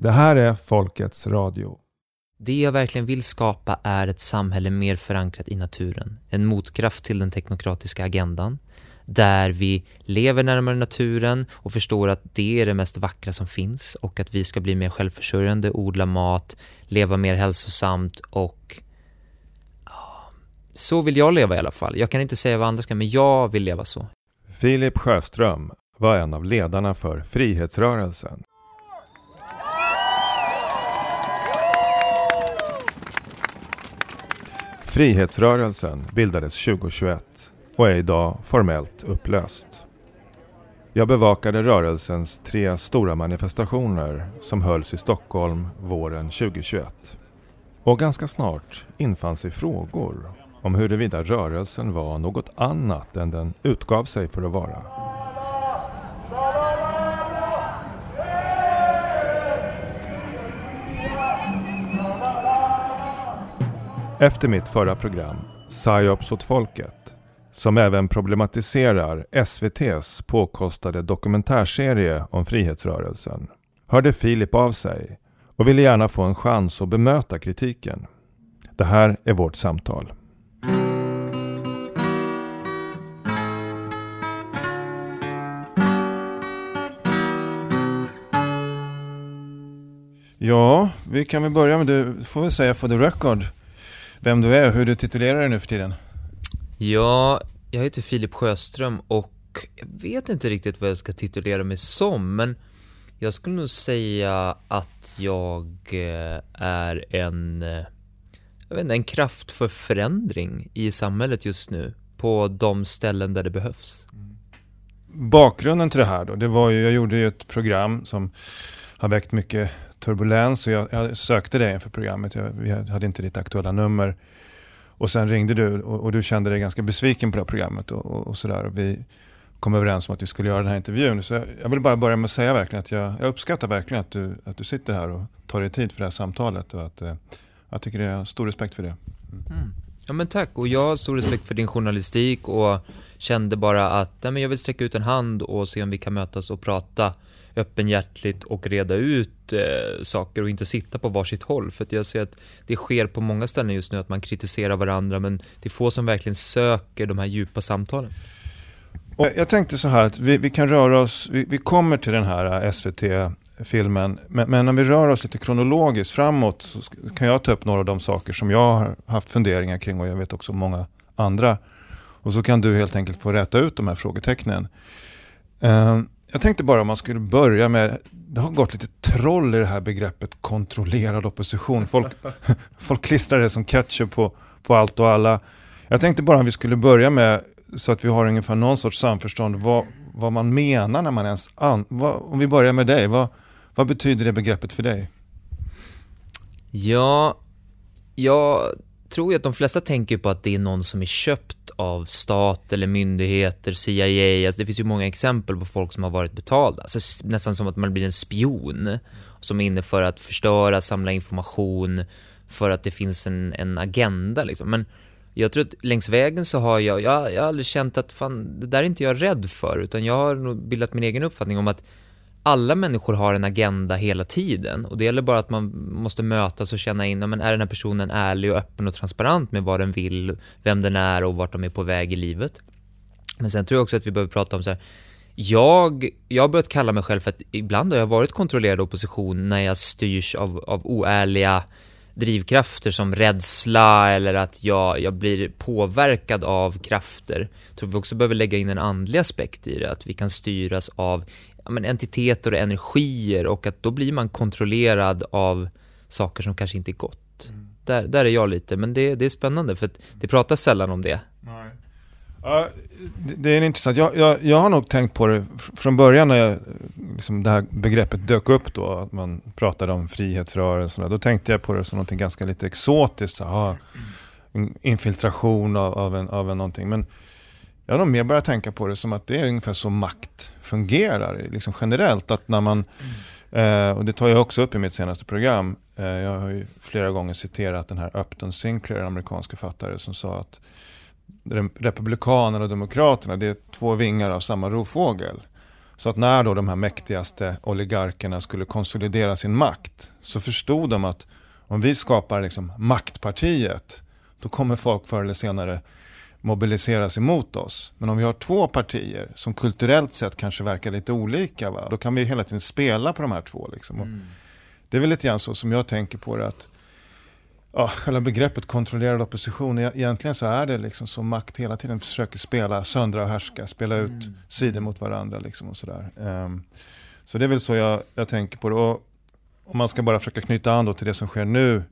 Det här är Folkets Radio. Det jag verkligen vill skapa är ett samhälle mer förankrat i naturen. En motkraft till den teknokratiska agendan. Där vi lever närmare naturen och förstår att det är det mest vackra som finns och att vi ska bli mer självförsörjande, odla mat, leva mer hälsosamt och så vill jag leva i alla fall. Jag kan inte säga vad andra ska, men jag vill leva så. Filip Sjöström var en av ledarna för Frihetsrörelsen. Frihetsrörelsen bildades 2021 och är idag formellt upplöst. Jag bevakade rörelsens tre stora manifestationer som hölls i Stockholm våren 2021. Och ganska snart infann sig frågor om huruvida rörelsen var något annat än den utgav sig för att vara. Efter mitt förra program, Psyops åt folket, som även problematiserar SVTs påkostade dokumentärserie om frihetsrörelsen, hörde Filip av sig och ville gärna få en chans att bemöta kritiken. Det här är vårt samtal. Ja, vi kan väl börja med, du får väl säga for the record vem du är och hur du titulerar dig nu för tiden. Ja, jag heter Filip Sjöström och jag vet inte riktigt vad jag ska titulera mig som, men jag skulle nog säga att jag eh, är en, eh, jag vet inte, en kraft för förändring i samhället just nu på de ställen där det behövs. Bakgrunden till det här då, det var ju, jag gjorde ju ett program som har väckt mycket turbulens och jag, jag sökte dig inför programmet. Jag, vi hade inte ditt aktuella nummer. Och sen ringde du och, och du kände dig ganska besviken på det här programmet och, och, och sådär. Vi kom överens om att vi skulle göra den här intervjun. Så jag, jag vill bara börja med att säga verkligen att jag, jag, uppskattar verkligen att du, att du sitter här och tar dig tid för det här samtalet. Och att, eh, jag tycker det är stor respekt för det. Mm. Mm. Ja men tack, och jag har stor respekt för din journalistik och kände bara att nej, men jag vill sträcka ut en hand och se om vi kan mötas och prata öppenhjärtligt och reda ut eh, saker och inte sitta på varsitt håll. För att jag ser att det sker på många ställen just nu att man kritiserar varandra men det är få som verkligen söker de här djupa samtalen. Och jag tänkte så här att vi, vi kan röra oss, vi, vi, kommer till den här eh, SVT-filmen, men, men om vi rör oss lite kronologiskt framåt så kan jag ta upp några av de saker som jag har haft funderingar kring och jag vet också många andra. Och så kan du helt enkelt få rätta ut de här frågetecknen. Uh, jag tänkte bara om man skulle börja med, det har gått lite troll i det här begreppet kontrollerad opposition. Folk, folk klistrar det som ketchup på, på allt och alla. Jag tänkte bara om vi skulle börja med, så att vi har ungefär någon sorts samförstånd, vad, vad man menar när man ens, an, vad, om vi börjar med dig, vad, vad betyder det begreppet för dig? Ja, jag tror ju att de flesta tänker på att det är någon som är köpt av stat eller myndigheter, CIA, alltså det finns ju många exempel på folk som har varit betalda, alltså nästan som att man blir en spion som är inne för att förstöra, samla information, för att det finns en, en agenda liksom. Men jag tror att längs vägen så har jag, jag, jag har aldrig känt att fan, det där är inte jag rädd för, utan jag har nog bildat min egen uppfattning om att alla människor har en agenda hela tiden och det gäller bara att man måste mötas och känna in, men är den här personen ärlig och öppen och transparent med vad den vill, vem den är och vart de är på väg i livet. Men sen tror jag också att vi behöver prata om så här, jag, jag har börjat kalla mig själv för att ibland har jag varit kontrollerad opposition när jag styrs av, av oärliga drivkrafter som rädsla eller att jag, jag blir påverkad av krafter. Jag tror vi också behöver lägga in en andlig aspekt i det, att vi kan styras av men entiteter och energier och att då blir man kontrollerad av saker som kanske inte är gott. Mm. Där, där är jag lite, men det, det är spännande för att det pratas sällan om det. Nej. Ja, det är intressant. Jag, jag, jag har nog tänkt på det från början när jag, liksom det här begreppet dök upp då, att man pratade om frihetsrörelserna. Då tänkte jag på det som något ganska lite exotiskt. Aha, infiltration av, av, en, av en någonting. Men jag har nog mer börjat tänka på det som att det är ungefär så makt fungerar liksom generellt. Att när man, eh, och det tar jag också upp i mitt senaste program, eh, jag har ju flera gånger citerat den här Upton Sinclair, en amerikansk författare, som sa att Republikanerna och Demokraterna, det är två vingar av samma rovfågel. Så att när då de här mäktigaste oligarkerna skulle konsolidera sin makt så förstod de att om vi skapar liksom maktpartiet då kommer folk förr eller senare mobiliseras emot oss. Men om vi har två partier som kulturellt sett kanske verkar lite olika, va? då kan vi hela tiden spela på de här två. Liksom. Mm. Det är väl lite grann så som jag tänker på det, att ja, själva begreppet kontrollerad opposition, e-, egentligen så är det liksom som makt hela tiden försöker spela, söndra och härska, spela ut mm. sidor mot varandra. Liksom och sådär. Um, så det är väl så jag, jag tänker på det. Och om man ska bara försöka knyta an till det som sker nu,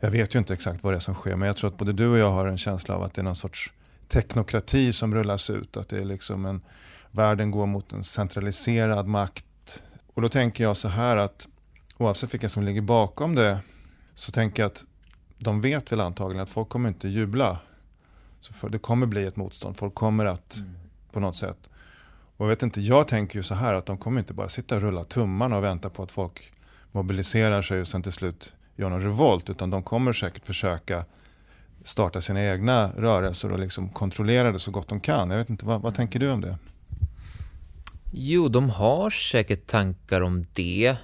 jag vet ju inte exakt vad det är som sker, men jag tror att både du och jag har en känsla av att det är någon sorts teknokrati som rullas ut. Att det är liksom en, världen går mot en centraliserad makt. Och då tänker jag så här att oavsett vilka som ligger bakom det, så tänker jag att de vet väl antagligen att folk kommer inte jubla. Så för, det kommer bli ett motstånd, folk kommer att mm. på något sätt. Och jag vet inte, jag tänker ju så här att de kommer inte bara sitta och rulla tummarna och vänta på att folk mobiliserar sig och sen till slut gör någon revolt, utan de kommer säkert försöka starta sina egna rörelser och liksom kontrollera det så gott de kan. Jag vet inte, vad, vad tänker du om det? Jo, de har säkert tankar om det.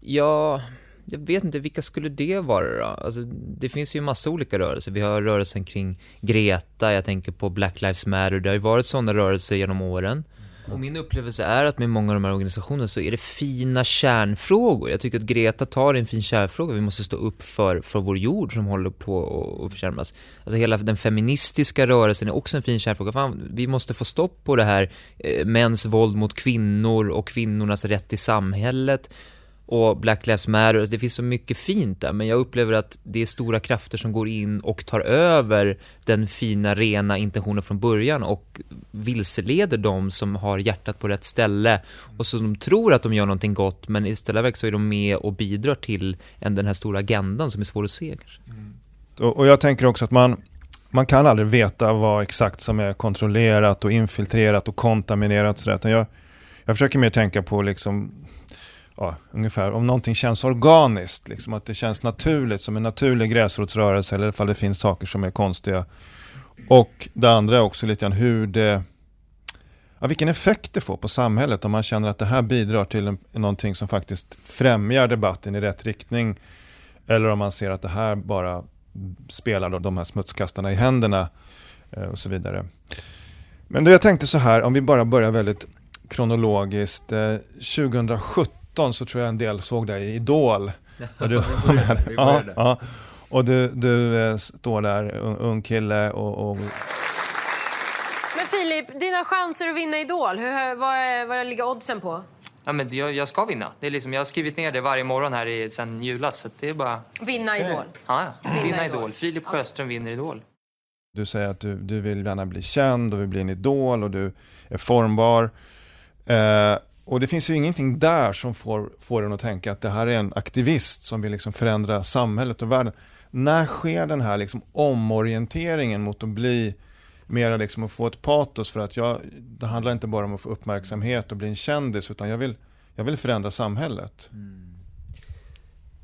Ja, jag vet inte, vilka skulle det vara då? Alltså, det finns ju massa olika rörelser. Vi har rörelsen kring Greta, jag tänker på Black Lives Matter. Det har ju varit sådana rörelser genom åren. Och min upplevelse är att med många av de här organisationerna så är det fina kärnfrågor. Jag tycker att Greta tar en fin kärnfråga. Vi måste stå upp för, för vår jord som håller på att försämras. Alltså hela den feministiska rörelsen är också en fin kärnfråga. Fan, vi måste få stopp på det här eh, mäns våld mot kvinnor och kvinnornas rätt i samhället och Black Lives Matter, alltså, det finns så mycket fint där, men jag upplever att det är stora krafter som går in och tar över den fina, rena intentionen från början och vilseleder de som har hjärtat på rätt ställe och som de tror att de gör någonting gott, men istället så är de med och bidrar till den här stora agendan som är svår att se. Mm. Och jag tänker också att man, man kan aldrig veta vad exakt som är kontrollerat och infiltrerat och kontaminerat. Sådär. Jag, jag försöker mer tänka på liksom ja, ungefär, om någonting känns organiskt, liksom, att det känns naturligt, som en naturlig gräsrotsrörelse, eller ifall det finns saker som är konstiga. Och det andra är också lite grann hur det, ja, vilken effekt det får på samhället om man känner att det här bidrar till en, någonting som faktiskt främjar debatten i rätt riktning. Eller om man ser att det här bara spelar då de här smutskastarna i händerna eh, och så vidare. Men då jag tänkte så här, om vi bara börjar väldigt kronologiskt. Eh, 2017 2017 så tror jag en del såg dig i Idol. Ja, du, ja, ja. Och du, du eh, står där, ung, ung kille och, och... Men Filip, dina chanser att vinna Idol, hur, vad, vad ligger oddsen på? Ja, men jag, jag, ska vinna. Det är liksom, jag har skrivit ner det varje morgon här i, sen julas. Så det är bara... Vinna Idol? Ja, vinna, vinna Idol. Idol. Filip Sjöström vinner Idol. Du säger att du, du vill gärna bli känd och vill bli en idol och du är formbar. Eh, och det finns ju ingenting där som får, får en att tänka att det här är en aktivist som vill liksom förändra samhället och världen. När sker den här liksom omorienteringen mot att bli mera liksom att få ett patos för att jag, det handlar inte bara om att få uppmärksamhet och bli en kändis utan jag vill, jag vill förändra samhället. Mm.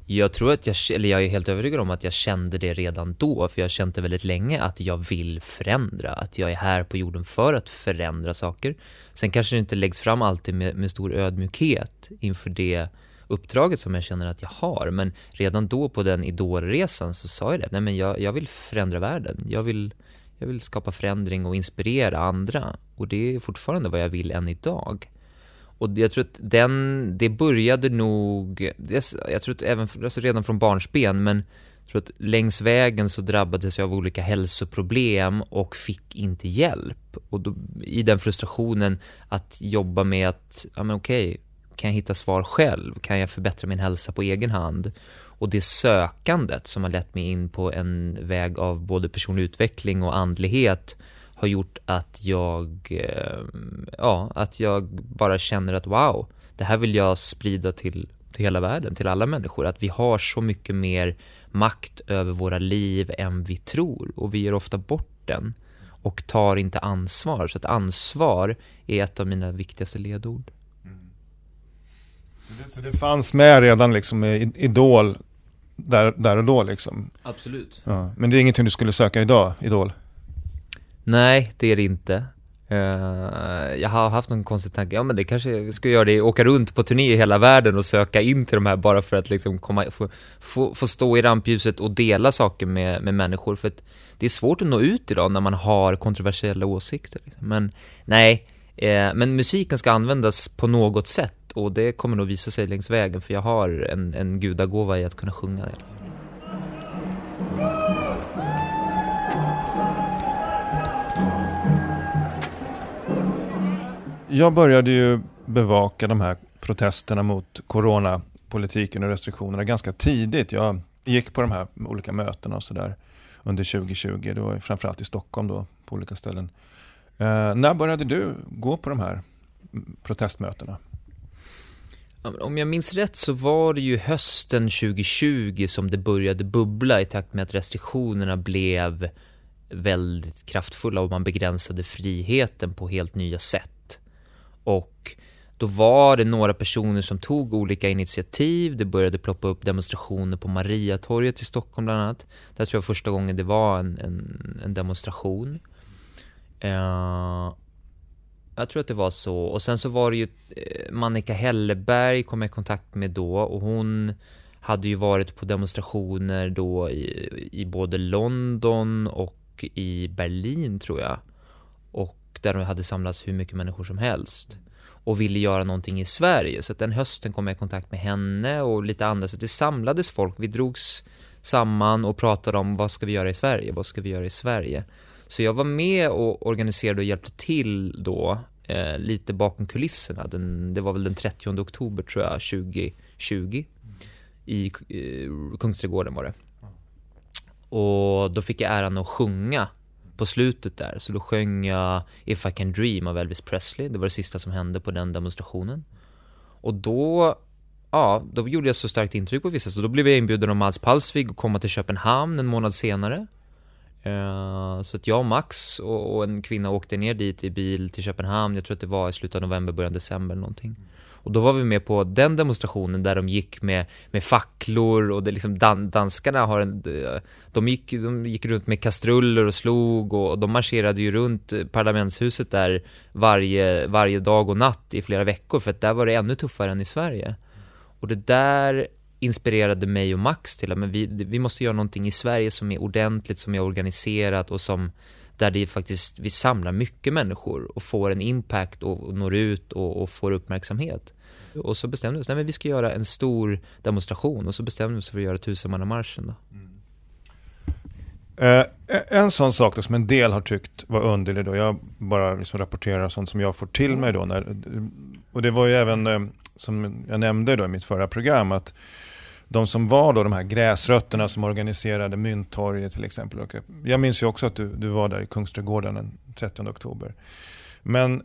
Jag tror att jag, eller jag är helt övertygad om att jag kände det redan då, för jag har känt det väldigt länge att jag vill förändra, att jag är här på jorden för att förändra saker. Sen kanske det inte läggs fram alltid med, med stor ödmjukhet inför det uppdraget som jag känner att jag har, men redan då på den idolresan så sa jag det, nej men jag, jag vill förändra världen, jag vill, jag vill skapa förändring och inspirera andra, och det är fortfarande vad jag vill än idag. Och jag tror att den, det började nog, jag tror att även, alltså redan från barnsben, men jag tror att längs vägen så drabbades jag av olika hälsoproblem och fick inte hjälp. Och då, i den frustrationen att jobba med att, ja men okej, kan jag hitta svar själv? Kan jag förbättra min hälsa på egen hand? Och det sökandet som har lett mig in på en väg av både personlig utveckling och andlighet har gjort att jag, eh, ja, att jag bara känner att wow, det här vill jag sprida till, till hela världen, till alla människor. Att vi har så mycket mer makt över våra liv än vi tror och vi ger ofta bort den och tar inte ansvar. Så att ansvar är ett av mina viktigaste ledord. Mm. Så det fanns med redan liksom i Idol där, där och då liksom? Absolut. Ja. Men det är ingenting du skulle söka idag, Idol? Nej, det är det inte. Uh, jag har haft någon konstig tanke, ja men det kanske jag ska göra det, åka runt på turné i hela världen och söka in till de här bara för att liksom komma, få, få, få stå i rampljuset och dela saker med, med människor. För att det är svårt att nå ut idag när man har kontroversiella åsikter. Liksom. Men nej, uh, men musiken ska användas på något sätt och det kommer nog visa sig längs vägen för jag har en, en gudagåva i att kunna sjunga det. Jag började ju bevaka de här protesterna mot coronapolitiken och restriktionerna ganska tidigt. Jag gick på de här olika mötena och sådär under 2020. Det var framförallt i Stockholm då, på olika ställen. Eh, när började du gå på de här protestmötena? Om jag minns rätt så var det ju hösten 2020 som det började bubbla i takt med att restriktionerna blev väldigt kraftfulla och man begränsade friheten på helt nya sätt. Och då var det några personer som tog olika initiativ. Det började ploppa upp demonstrationer på Mariatorget i Stockholm bland annat. Där tror jag första gången det var en, en, en demonstration. Uh, jag tror att det var så. Och sen så var det ju uh, Mannika Helleberg kom jag i kontakt med då och hon hade ju varit på demonstrationer då i, i både London och i Berlin tror jag. Och där det hade samlats hur mycket människor som helst och ville göra någonting i Sverige. Så att den hösten kom jag i kontakt med henne och lite andra, så det samlades folk. Vi drogs samman och pratade om vad ska vi göra i Sverige, vad ska vi göra i Sverige. Så jag var med och organiserade och hjälpte till då, eh, lite bakom kulisserna. Den, det var väl den 30 oktober tror jag, 2020. I eh, Kungsträdgården var det. Och då fick jag äran att sjunga på slutet där. Så då sjöng jag If I Can Dream av Elvis Presley. Det var det sista som hände på den demonstrationen. Och då, ja, då gjorde jag så starkt intryck på vissa, så då blev jag inbjuden av Mats Palsvig att komma till Köpenhamn en månad senare. Uh, så att jag och Max och, och, en kvinna åkte ner dit i bil till Köpenhamn, jag tror att det var i slutet av november, början av december någonting. Och då var vi med på den demonstrationen där de gick med, med facklor och det liksom dan, danskarna har en, eh, de gick, de gick runt med kastruller och slog och de marscherade ju runt parlamentshuset där varje, varje dag och natt i flera veckor för att där var det ännu tuffare än i Sverige. Och det där inspirerade mig och Max till att men vi, vi måste göra någonting i Sverige som är ordentligt, som är organiserat och som där det faktiskt, vi samlar mycket människor och får en impact och, och når ut och, och får uppmärksamhet. Och så bestämde vi oss, nej men vi ska göra en stor demonstration och så bestämde vi oss för att göra tusenmannamarschen. Mm. Eh, e, en sån sak då, som en del har tyckt var underlig då, jag bara liksom rapporterar sånt som jag får till mig då. När, och det var ju även, eh, som jag nämnde då i mitt förra program, att de som var då de här gräsrötterna som organiserade Mynttorget till exempel. Jag minns ju också att du, du var där i Kungsträdgården den 30 oktober. Men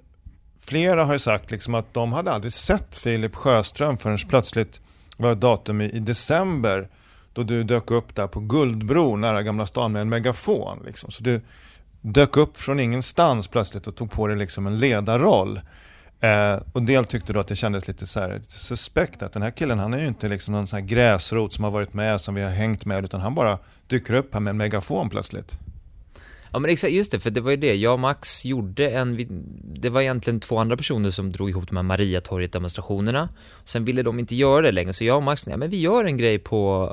flera har ju sagt liksom att de hade aldrig sett Filip Sjöström förrän plötsligt var ett datum i, i, december då du dök upp där på Guldbro nära Gamla stan med en megafon. Liksom. Så du dök upp från ingenstans plötsligt och tog på dig liksom en ledarroll. Eh, och del tyckte då att det kändes lite, så här, lite suspekt att den här killen han är ju inte liksom någon sån här gräsrot som har varit med, som vi har hängt med, utan han bara dyker upp här med en megafon plötsligt. Ja men exakt, just det, för det var ju det, jag och Max gjorde en, det var egentligen två andra personer som drog ihop de här Mariatorget demonstrationerna. Sen ville de inte göra det längre, så jag och Max, nej men vi gör en grej på,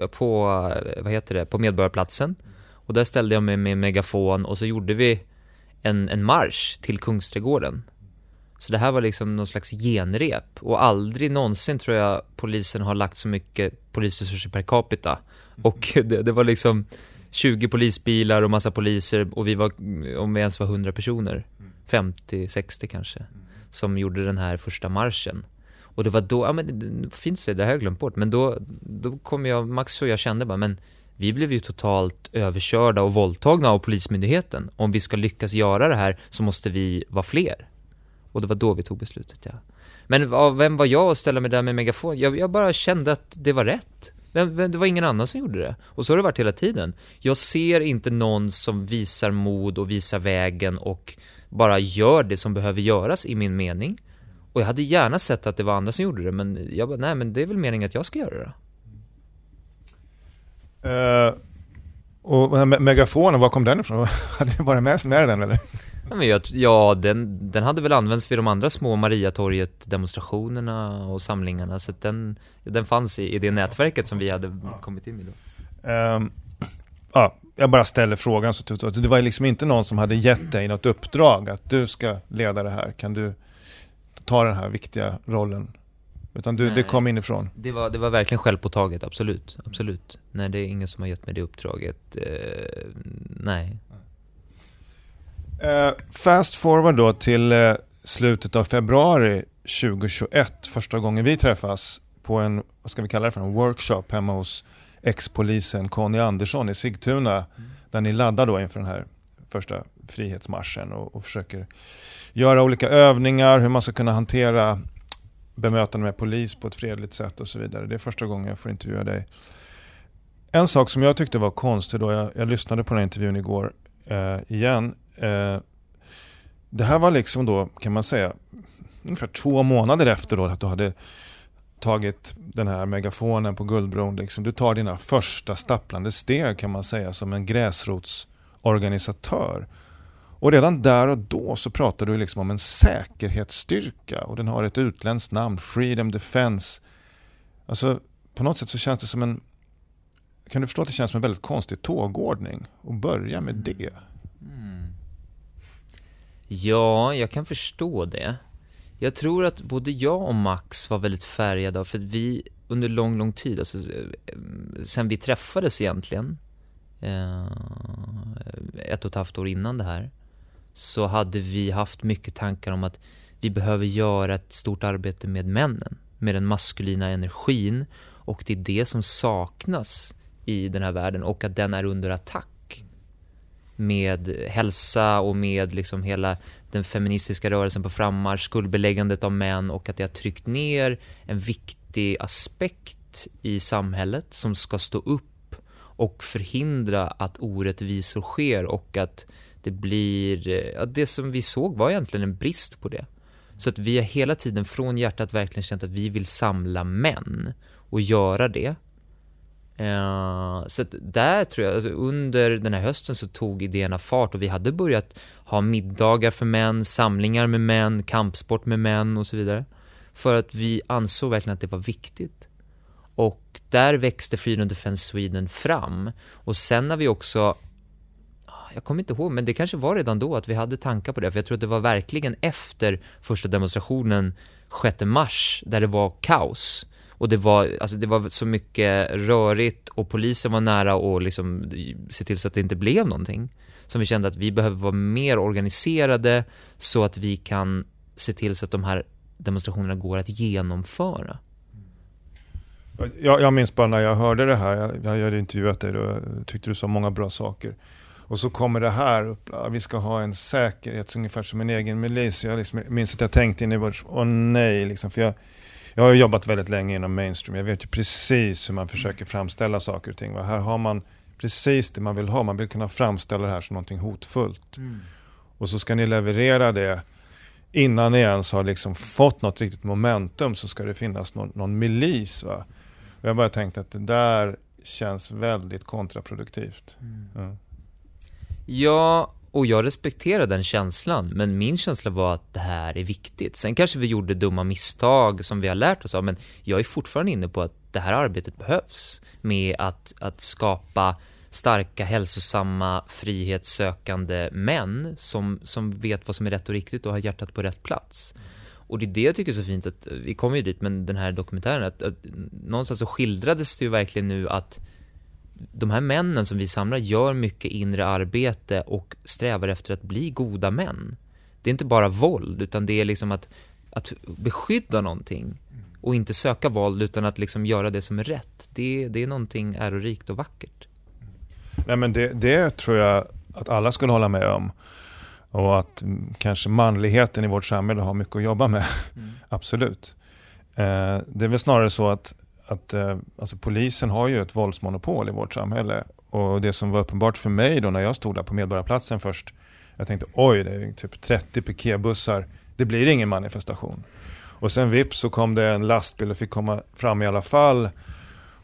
eh, på, eh, vad heter det, på Medborgarplatsen. Och där ställde jag mig med megafon och så gjorde vi en, en marsch till Kungsträdgården. Så det här var liksom någon slags genrep och aldrig någonsin tror jag polisen har lagt så mycket polisresurser per capita. Och det, det var liksom 20 polisbilar och massa poliser och vi var, om vi ens var 100 personer, 50, 60 kanske, som gjorde den här första marschen. Och det var då, ja men det, fint att säga, det har jag glömt bort, men då, då kom jag, Max och jag kände bara, men vi blev ju totalt överkörda och våldtagna av Polismyndigheten. Om vi ska lyckas göra det här så måste vi vara fler. Och det var då vi tog beslutet, ja. Men vem var jag att ställa mig där med megafon? Jag, jag bara kände att det var rätt. Vem, vem, det var ingen annan som gjorde det. Och så har det varit hela tiden. Jag ser inte någon som visar mod och visar vägen och bara gör det som behöver göras i min mening. Och jag hade gärna sett att det var andra som gjorde det, men jag bara, nej men det är väl meningen att jag ska göra det. Uh, och megafonen, var kom den ifrån? Hade ni bara med, med den eller? Ja, men jag, ja den, den hade väl använts vid de andra små Mariatorget demonstrationerna och samlingarna så att den, den fanns i, i det nätverket som vi hade kommit in i då. Ehm, ja, jag bara ställer frågan. Så att- det var liksom inte någon som hade gett dig något uppdrag att du ska leda det här. Kan du ta den här viktiga rollen? Utan du, det Nej. kom inifrån. Det var, det var verkligen självpåtaget, absolut, absolut. Nej, det är ingen som har gett mig det uppdraget, eh, nej. Eh, fast forward då till eh, slutet av februari 2021, första gången vi träffas på en, vad ska vi kalla det för, en workshop hemma hos ex-polisen Conny Andersson i Sigtuna, där ni laddar då inför den här första frihetsmarschen och, och försöker göra olika övningar, hur man ska kunna hantera bemötande med polis på ett fredligt sätt och så vidare. Det är första gången jag får intervjua dig. En sak som jag tyckte var konstig då, jag, jag lyssnade på den här intervjun igår eh, igen. Eh, det här var liksom då, kan man säga, ungefär två månader efter då att du hade tagit den här megafonen på Guldbron. Liksom. Du tar dina första stapplande steg kan man säga som en gräsrotsorganisatör. Och redan där och då så pratar du liksom om en säkerhetsstyrka och den har ett utländskt namn, Freedom Defense. Alltså på något sätt så känns det som en kan du förstå att det känns som en väldigt konstig tågordning och börja med det? Ja, jag kan förstå det. Jag tror att både jag och Max var väldigt färgade av, för att vi under lång, lång tid, alltså eh, sen vi träffades egentligen, eh, ett och ett halvt år innan det här, så hade vi haft mycket tankar om att vi behöver göra ett stort arbete med männen, med den maskulina energin. Och det är det som saknas i den här världen och att den är under attack med hälsa och med liksom hela den feministiska rörelsen på frammarsch, skuldbeläggandet av män och att det har tryckt ner en viktig aspekt i samhället som ska stå upp och förhindra att orättvisor sker och att det blir, eh, ja, det som vi såg var egentligen en brist på det. Så att vi har hela tiden från hjärtat verkligen känt att vi vill samla män och göra det. Uh, så att där tror jag, alltså under den här hösten så tog idéerna fart och vi hade börjat ha middagar för män, samlingar med män, kampsport med män och så vidare. För att vi ansåg verkligen att det var viktigt. Och där växte Freedom Defense Sweden fram. Och sen när vi också jag kommer inte ihåg, men det kanske var redan då att vi hade tankar på det, för jag tror att det var verkligen efter första demonstrationen 6 mars, där det var kaos. Och det var, alltså det var så mycket rörigt och polisen var nära och liksom se till så att det inte blev någonting. Som vi kände att vi behöver vara mer organiserade så att vi kan se till så att de här demonstrationerna går att genomföra. Jag, jag minns bara när jag hörde det här, jag, jag hade intervjuat dig och tyckte du sa många bra saker. Och så kommer det här upp, vi ska ha en säkerhet ungefär som en egen milis. Jag liksom, minns att jag tänkte in i vårt, åh nej, liksom, för jag, jag har jobbat väldigt länge inom mainstream. Jag vet ju precis hur man försöker framställa saker och ting. Va? Här har man precis det man vill ha. Man vill kunna framställa det här som någonting hotfullt. Och så ska ni leverera det innan ni ens har liksom fått något riktigt momentum så ska det finnas någon, någon milis. Va? Och jag bara tänkte att det där känns väldigt kontraproduktivt. Ja. Ja, och jag respekterar den känslan, men min känsla var att det här är viktigt. Sen kanske vi gjorde dumma misstag som vi har lärt oss av, men jag är fortfarande inne på att det här arbetet behövs med att, att skapa starka, hälsosamma, frihetssökande män som, som vet vad som är rätt och riktigt och har hjärtat på rätt plats. Och det är det jag tycker är så fint att, eh, vi kommer ju dit, men den här dokumentären, att, att någonstans så skildrades det ju verkligen nu att de här männen som vi samlar gör mycket inre arbete och strävar efter att bli goda män. Det är inte bara våld, utan det är liksom att, att beskydda någonting och inte söka våld utan att liksom göra det som är rätt. Det, det är någonting ärorikt och vackert. Nej, men det, det tror jag att alla skulle hålla med om. Och att mm, kanske manligheten i vårt samhälle har mycket att jobba med. Absolut. Eh, det är väl snarare så att, att eh, alltså polisen har ju ett våldsmonopol i vårt samhälle. Och det som var uppenbart för mig då när jag stod där på Medborgarplatsen först. Jag tänkte oj, det är typ 30 piketbussar. Det blir ingen manifestation. Och sen vips så kom det en lastbil och fick komma fram i alla fall.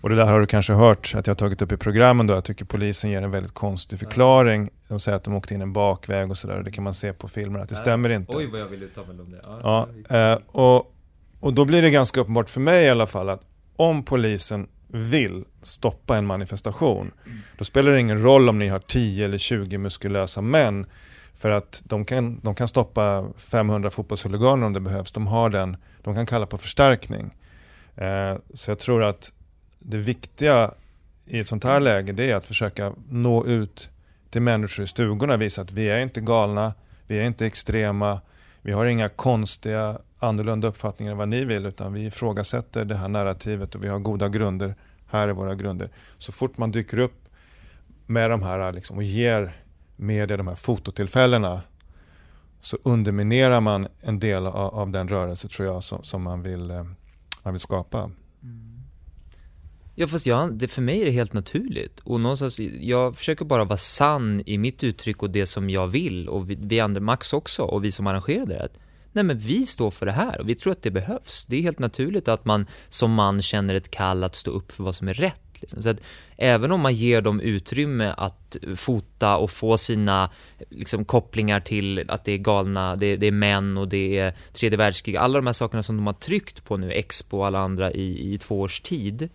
Och det där har du kanske hört att jag har tagit upp i programmen då. Jag tycker polisen ger en väldigt konstig förklaring. De säger att de åkte in en bakväg och sådär. Det kan man se på filmer att det stämmer inte. Oj vad jag vill uttala mig om det. Ja, Ja, eh, och, och då blir det ganska uppenbart för mig i alla fall att om polisen vill stoppa en manifestation, då spelar det ingen roll om ni har 10 eller 20 muskulösa män. För att de kan, de kan stoppa 500 fotbollshuliganer om det behövs. De har den, de kan kalla på förstärkning. Eh, så jag tror att det viktiga i ett sånt här läge det är att försöka nå ut till människor i stugorna och visa att vi är inte galna, vi är inte extrema, vi har inga konstiga annorlunda uppfattningar än vad ni vill utan vi ifrågasätter det här narrativet och vi har goda grunder. Här är våra grunder. Så fort man dyker upp med de här liksom, och ger media de här fototillfällena så underminerar man en del av, av den rörelse tror jag som, som man, vill, eh, man vill skapa. Mm. Ja fast jag, det, för mig är det helt naturligt. Och någonstans, jag försöker bara vara sann i mitt uttryck och det som jag vill. Och vi, vi andra, Max också, och vi som arrangerade det. Nej men vi står för det här och vi tror att det behövs. Det är helt naturligt att man som man känner ett kall att stå upp för vad som är rätt. Liksom. Så att även om man ger dem utrymme att fota och få sina liksom, kopplingar till att det är galna, det, det är män och det är tredje världskrig, alla de här sakerna som de har tryckt på nu, Expo och alla andra i, i två års tid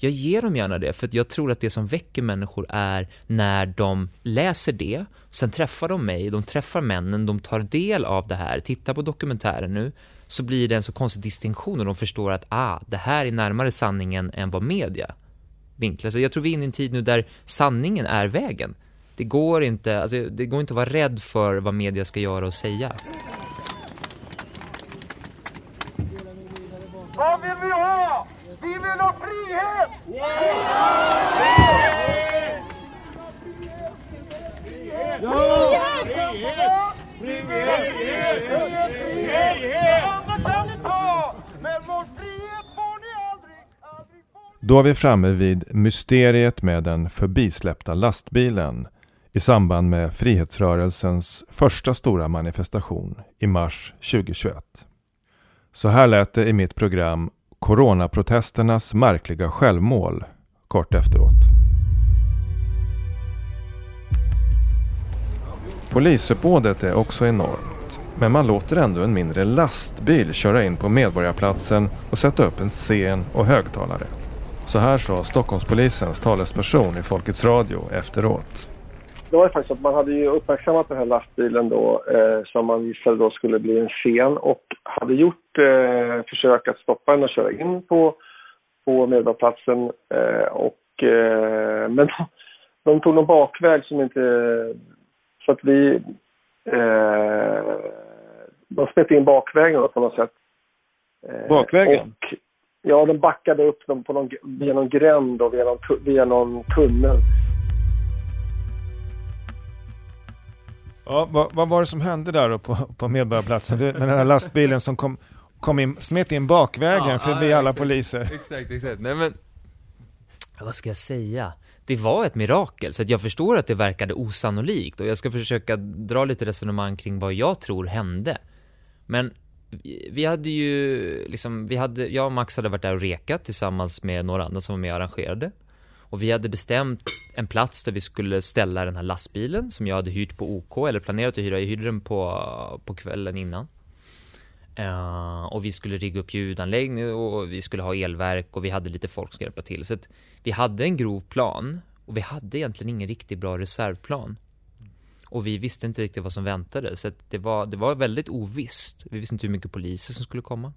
jag ger dem gärna det, för att jag tror att det som väcker människor är när de läser det, sen träffar de mig, de träffar männen, de tar del av det här, tittar på dokumentären nu, så blir det en så konstig distinktion och de förstår att ah, det här är närmare sanningen än vad media vinklar. Så jag tror vi är inne i en tid nu där sanningen är vägen. Det går inte, alltså, det går inte att vara rädd för vad media ska göra och säga. Vad vill vi ha? Vi vill ha frihet! Andra kan ni ta, men vår frihet får ni aldrig, aldrig. Då är vi framme vid mysteriet med den förbisläppta lastbilen i samband med frihetsrörelsens första stora manifestation i mars 2021. Så här lät det i mitt program Coronaprotesternas märkliga självmål kort efteråt. Polisuppbådet är också enormt. Men man låter ändå en mindre lastbil köra in på Medborgarplatsen och sätta upp en scen och högtalare. Så här sa Stockholmspolisens talesperson i Folkets Radio efteråt. Det var ju faktiskt att man hade ju uppmärksammat den här lastbilen då eh, som man visade då skulle bli en scen och hade gjort eh, försök att stoppa den och köra in på, på Medborgarplatsen. Eh, och, eh, men de, de tog någon bakväg som inte... Så att vi... Eh, de smet in bakvägen då på något sätt. Eh, Bakvägen? Och, ja, de backade upp dem på någon, via någon gränd och via någon, via någon tunnel. Ja, vad, vad var det som hände där då på, på Medborgarplatsen? Det, med den här lastbilen som kom, kom in, smet in bakvägen Ja, förbi ja, alla exakt. poliser. Exakt, exakt. Nej men, vad ska jag säga? Det var ett mirakel, så att jag förstår att det verkade osannolikt och jag ska försöka dra lite resonemang kring vad jag tror hände. Men vi- vi hade ju liksom, vi hade, jag och Max hade varit där och rekat tillsammans med några andra som var med och arrangerade. Och vi hade bestämt en plats där vi skulle ställa den här lastbilen som jag hade hyrt på OK, eller planerat att hyra. Jag hyrde den på, på kvällen innan. Uh, och vi skulle rigga upp ljudanläggning och vi skulle ha elverk och vi hade lite folk som skulle hjälpa till. Så att vi hade en grov plan och vi hade egentligen ingen riktigt bra reservplan. Och vi visste inte riktigt vad som väntade, så att det, var, det var väldigt ovisst. Vi visste inte hur mycket poliser som skulle komma.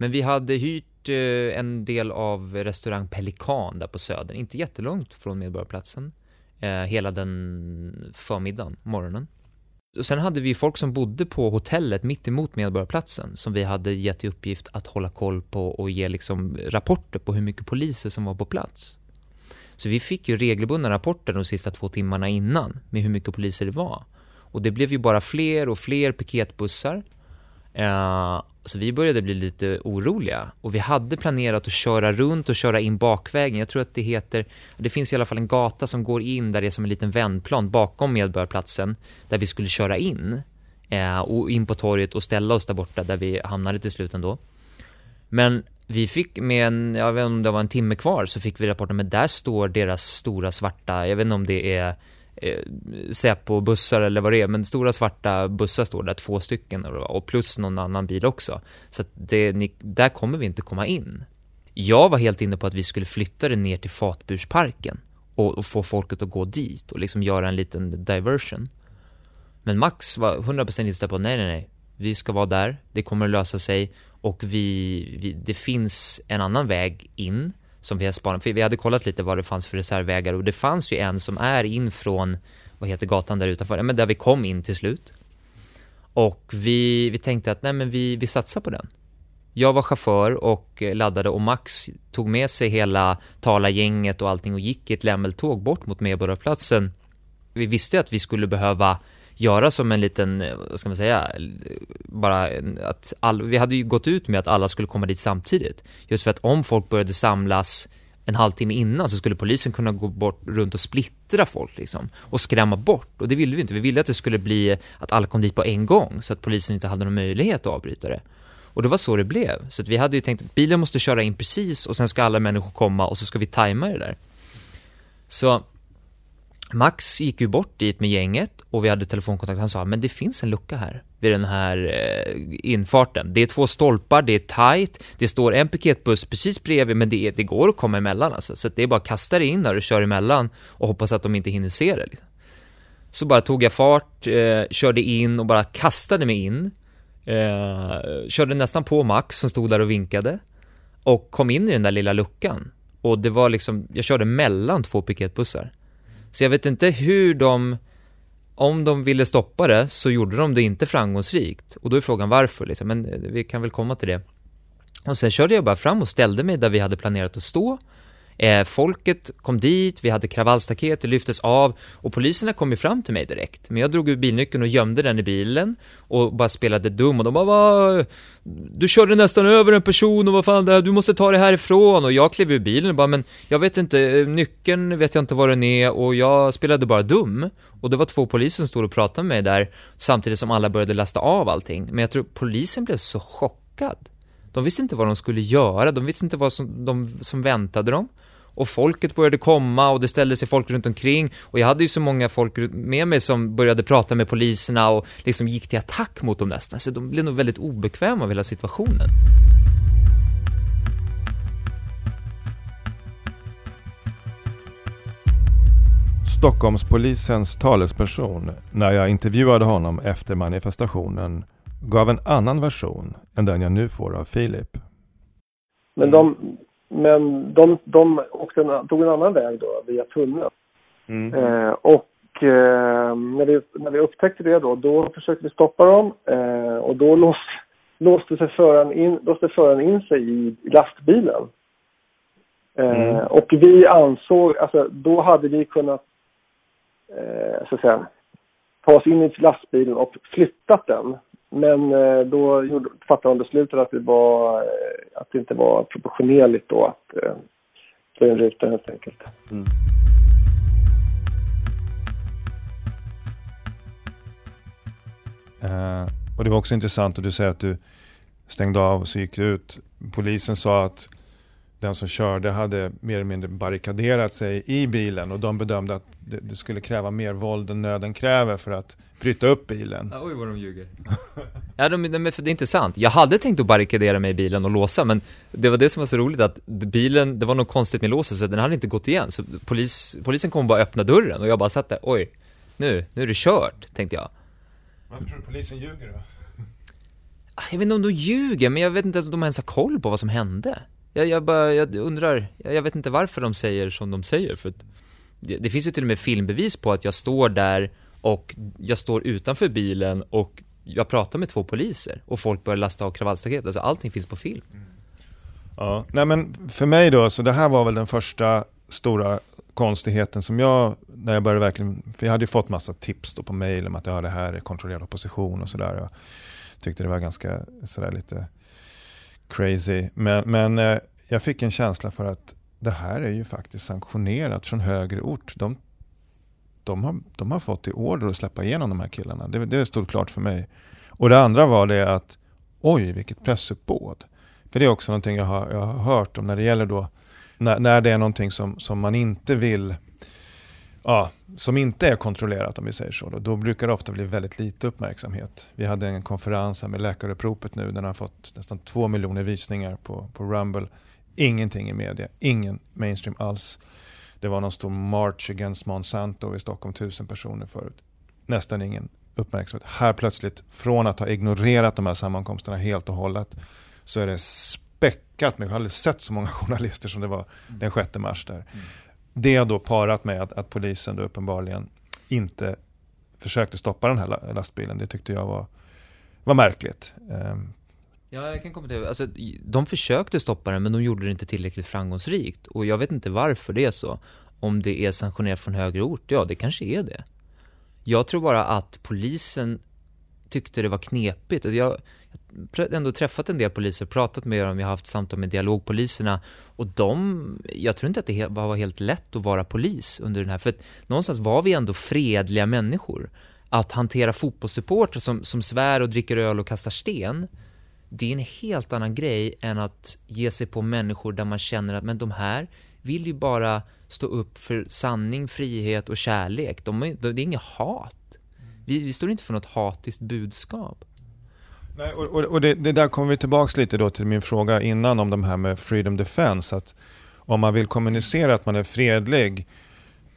Men vi hade hyrt eh, en del av restaurang Pelikan där på Södern, inte jättelångt från Medborgarplatsen. Eh, hela den förmiddagen, morgonen. Och sen hade vi folk som bodde på hotellet mitt emot Medborgarplatsen som vi hade gett i uppgift att hålla koll på och ge liksom rapporter på hur mycket poliser som var på plats. Så vi fick ju regelbundna rapporter de sista två timmarna innan med hur mycket poliser det var. Och det blev ju bara fler och fler piketbussar. Eh, så vi började bli lite oroliga och vi hade planerat att köra runt och köra in bakvägen. Jag tror att det heter, det finns i alla fall en gata som går in där det är som en liten vändplan bakom Medborgarplatsen där vi skulle köra in eh, och in på torget och ställa oss där borta där vi hamnade till slut ändå. Men vi fick med en, jag vet inte om det var en timme kvar, så fick vi rapporten, men där står deras stora svarta, jag vet inte om det är eh, Säpo-bussar eller vad det är, men stora svarta bussar står där, två stycken och plus någon annan bil också. Så att det, ni, där kommer vi inte komma in. Jag var helt inne på att vi skulle flytta det ner till Fatbursparken och, och få folket att gå dit och liksom göra en liten diversion. Men Max var 100% inställd på nej, nej, nej. Vi ska vara där, det kommer att lösa sig och vi, vi det finns en annan väg in som vi har spanat, för vi hade kollat lite vad det fanns för reservvägar och det fanns ju en som är in från, vad heter gatan där utanför, men där vi kom in till slut. Och vi, vi tänkte att nej men vi, vi satsar på den. Jag var chaufför och laddade och Max tog med sig hela talargänget och allting och gick i ett lämmeltåg bort mot Medborgarplatsen. Vi visste att vi skulle behöva göra som en liten, eh, vad ska man säga, bara att all, vi hade ju gått ut med att alla skulle komma dit samtidigt. Just för att om folk började samlas en halvtimme innan så skulle polisen kunna gå bort runt och splittra folk liksom och skrämma bort och det ville vi inte. Vi ville att det skulle bli att alla kom dit på en gång så att polisen inte hade någon möjlighet att avbryta det. Och det var så det blev. Så att vi hade ju tänkt att bilen måste köra in precis och sen ska alla människor komma och så ska vi tajma det där. Så Max gick ju bort dit med gänget och vi hade telefonkontakt. Han sa, men det finns en lucka här vid den här eh, infarten. Det är två stolpar, det är tight, det står en piketbuss precis bredvid, men det, är, det går att komma emellan alltså. Så det är bara att kasta dig in där och kör emellan och hoppas att de inte hinner se det. Liksom. Så bara tog jag fart, eh, körde in och bara kastade mig in. Eh, körde nästan på Max som stod där och vinkade. Och kom in i den där lilla luckan. Och det var liksom, jag körde mellan två piketbussar. Så jag vet inte hur de, om de ville stoppa det så gjorde de det inte framgångsrikt. Och då är frågan varför liksom, men eh, vi kan väl komma till det. Och sen körde jag bara fram och ställde mig där vi hade planerat att stå. Eh, folket kom dit, vi hade kravallstaket, det lyftes av och poliserna kom ju fram till mig direkt. Men jag drog ur bilnyckeln och gömde den i bilen och bara spelade dum och de bara Va? Du körde nästan över en person och vad fan det här, du måste ta det härifrån och jag klev ur bilen och bara men jag vet inte, nyckeln vet jag inte var den är och jag spelade bara dum. Och det var två poliser som stod och pratade med mig där samtidigt som alla började lasta av allting. Men jag tror polisen blev så chockad. De visste inte vad de skulle göra, de visste inte vad som, de, som väntade dem och folket började komma och det ställde sig folk runt omkring och jag hade ju så många folk med mig som började prata med poliserna och liksom gick till attack mot dem nästan, så de blev nog väldigt obekväma av hela situationen. Stockholmspolisens talesperson, när jag intervjuade honom efter manifestationen, gav en annan version än den jag nu får av Filip. Men de, men de, de en, tog en annan väg då, via tunneln. Mm. Eh, och eh, när, vi, när vi upptäckte det då, då försökte vi stoppa dem eh, och då lås, låste, sig föraren in, låste föraren in sig i lastbilen. Eh, mm. Och vi ansåg, alltså då hade vi kunnat, eh, så att säga, ta oss in i lastbilen och flyttat den men eh, då fattade de beslutet att det, var, eh, att det inte var proportionerligt då att eh, slå in rutan helt enkelt. Mm. Uh, och det var också intressant att du säger att du stängde av och så gick du ut. Polisen sa att den som körde hade mer eller mindre barrikaderat sig i bilen och de bedömde att det, det skulle kräva mer våld än nöden kräver för att bryta upp bilen. Ja, oj vad de ljuger. ja, de, de, det är inte sant. Jag hade tänkt att barrikadera mig i bilen och låsa, men det var det som var så roligt att bilen, det var något konstigt med låset så den hade inte gått igen. Så polis, polisen kom bara öppna dörren och jag bara satt där, oj, nu, nu är det kört, tänkte jag. Varför tror du polisen ljuger då? Jag vet inte om de ljuger, men jag vet inte om de ens har koll på vad som hände. Jag, jag bara, jag undrar, jag vet inte varför de säger som de säger för det, det, finns ju till och med filmbevis på att jag står där och jag står utanför bilen och jag pratar med två poliser och folk börjar lasta av kravallstaket, alltså allting finns på film. Mm. Ja, nej men för mig då, så det här var väl den första stora konstigheten som jag, när jag började verkligen, för jag hade ju fått massa tips då på mail om att ja, det här är kontrollerad opposition och sådär. Jag tyckte det var ganska sådär lite crazy. Men, men eh, jag fick en känsla för att det här är ju faktiskt sanktionerat från högre ort. De, de, har, de har fått i order att släppa igenom de här killarna. Det, det stod klart för mig. Och det andra var det att oj, vilket pressuppbåd. För det är också någonting jag har, jag har hört om när det gäller då, när, när det är någonting som, som man inte vill, ja, som inte är kontrollerat om vi säger så, då, då brukar det ofta bli väldigt lite uppmärksamhet. Vi hade en konferens här med Läkaruppropet nu, den har fått nästan två miljoner visningar på, på Rumble. Ingenting i media, ingen mainstream alls. Det var någon stor march against Monsanto i Stockholm, tusen personer förut. Nästan ingen uppmärksamhet. Här plötsligt, från att ha ignorerat de här sammankomsterna helt och hållet, så är det späckat med, jag har aldrig sett så många journalister som det var den 6 mars där. Mm. Det då parat med att, att polisen då uppenbarligen inte försökte stoppa den här lastbilen, det tyckte jag var, var märkligt. Ehm. Ja, jag kan kommentera. Alltså, de försökte stoppa den, men de gjorde det inte tillräckligt framgångsrikt. Och jag vet inte varför det är så. Om det är sanktionerat från högre ort, ja, det kanske är det. Jag tror bara att polisen tyckte det var knepigt. Alltså, jag har ändå träffat en del poliser, pratat med dem, Jag har haft samtal med dialogpoliserna och de, jag tror inte att det var helt lätt att vara polis under den här, för att någonstans var vi ändå fredliga människor. Att hantera fotbollssupportrar som, som svär och dricker öl och kastar sten, det är en helt annan grej än att ge sig på människor där man känner att men de här vill ju bara stå upp för sanning, frihet och kärlek. De, det är inget hat. Vi, vi står inte för något hatiskt budskap. Nej, och, och, och det, det, där kommer vi tillbaka lite då till min fråga innan om de här med freedom defense. Att om man vill kommunicera att man är fredlig,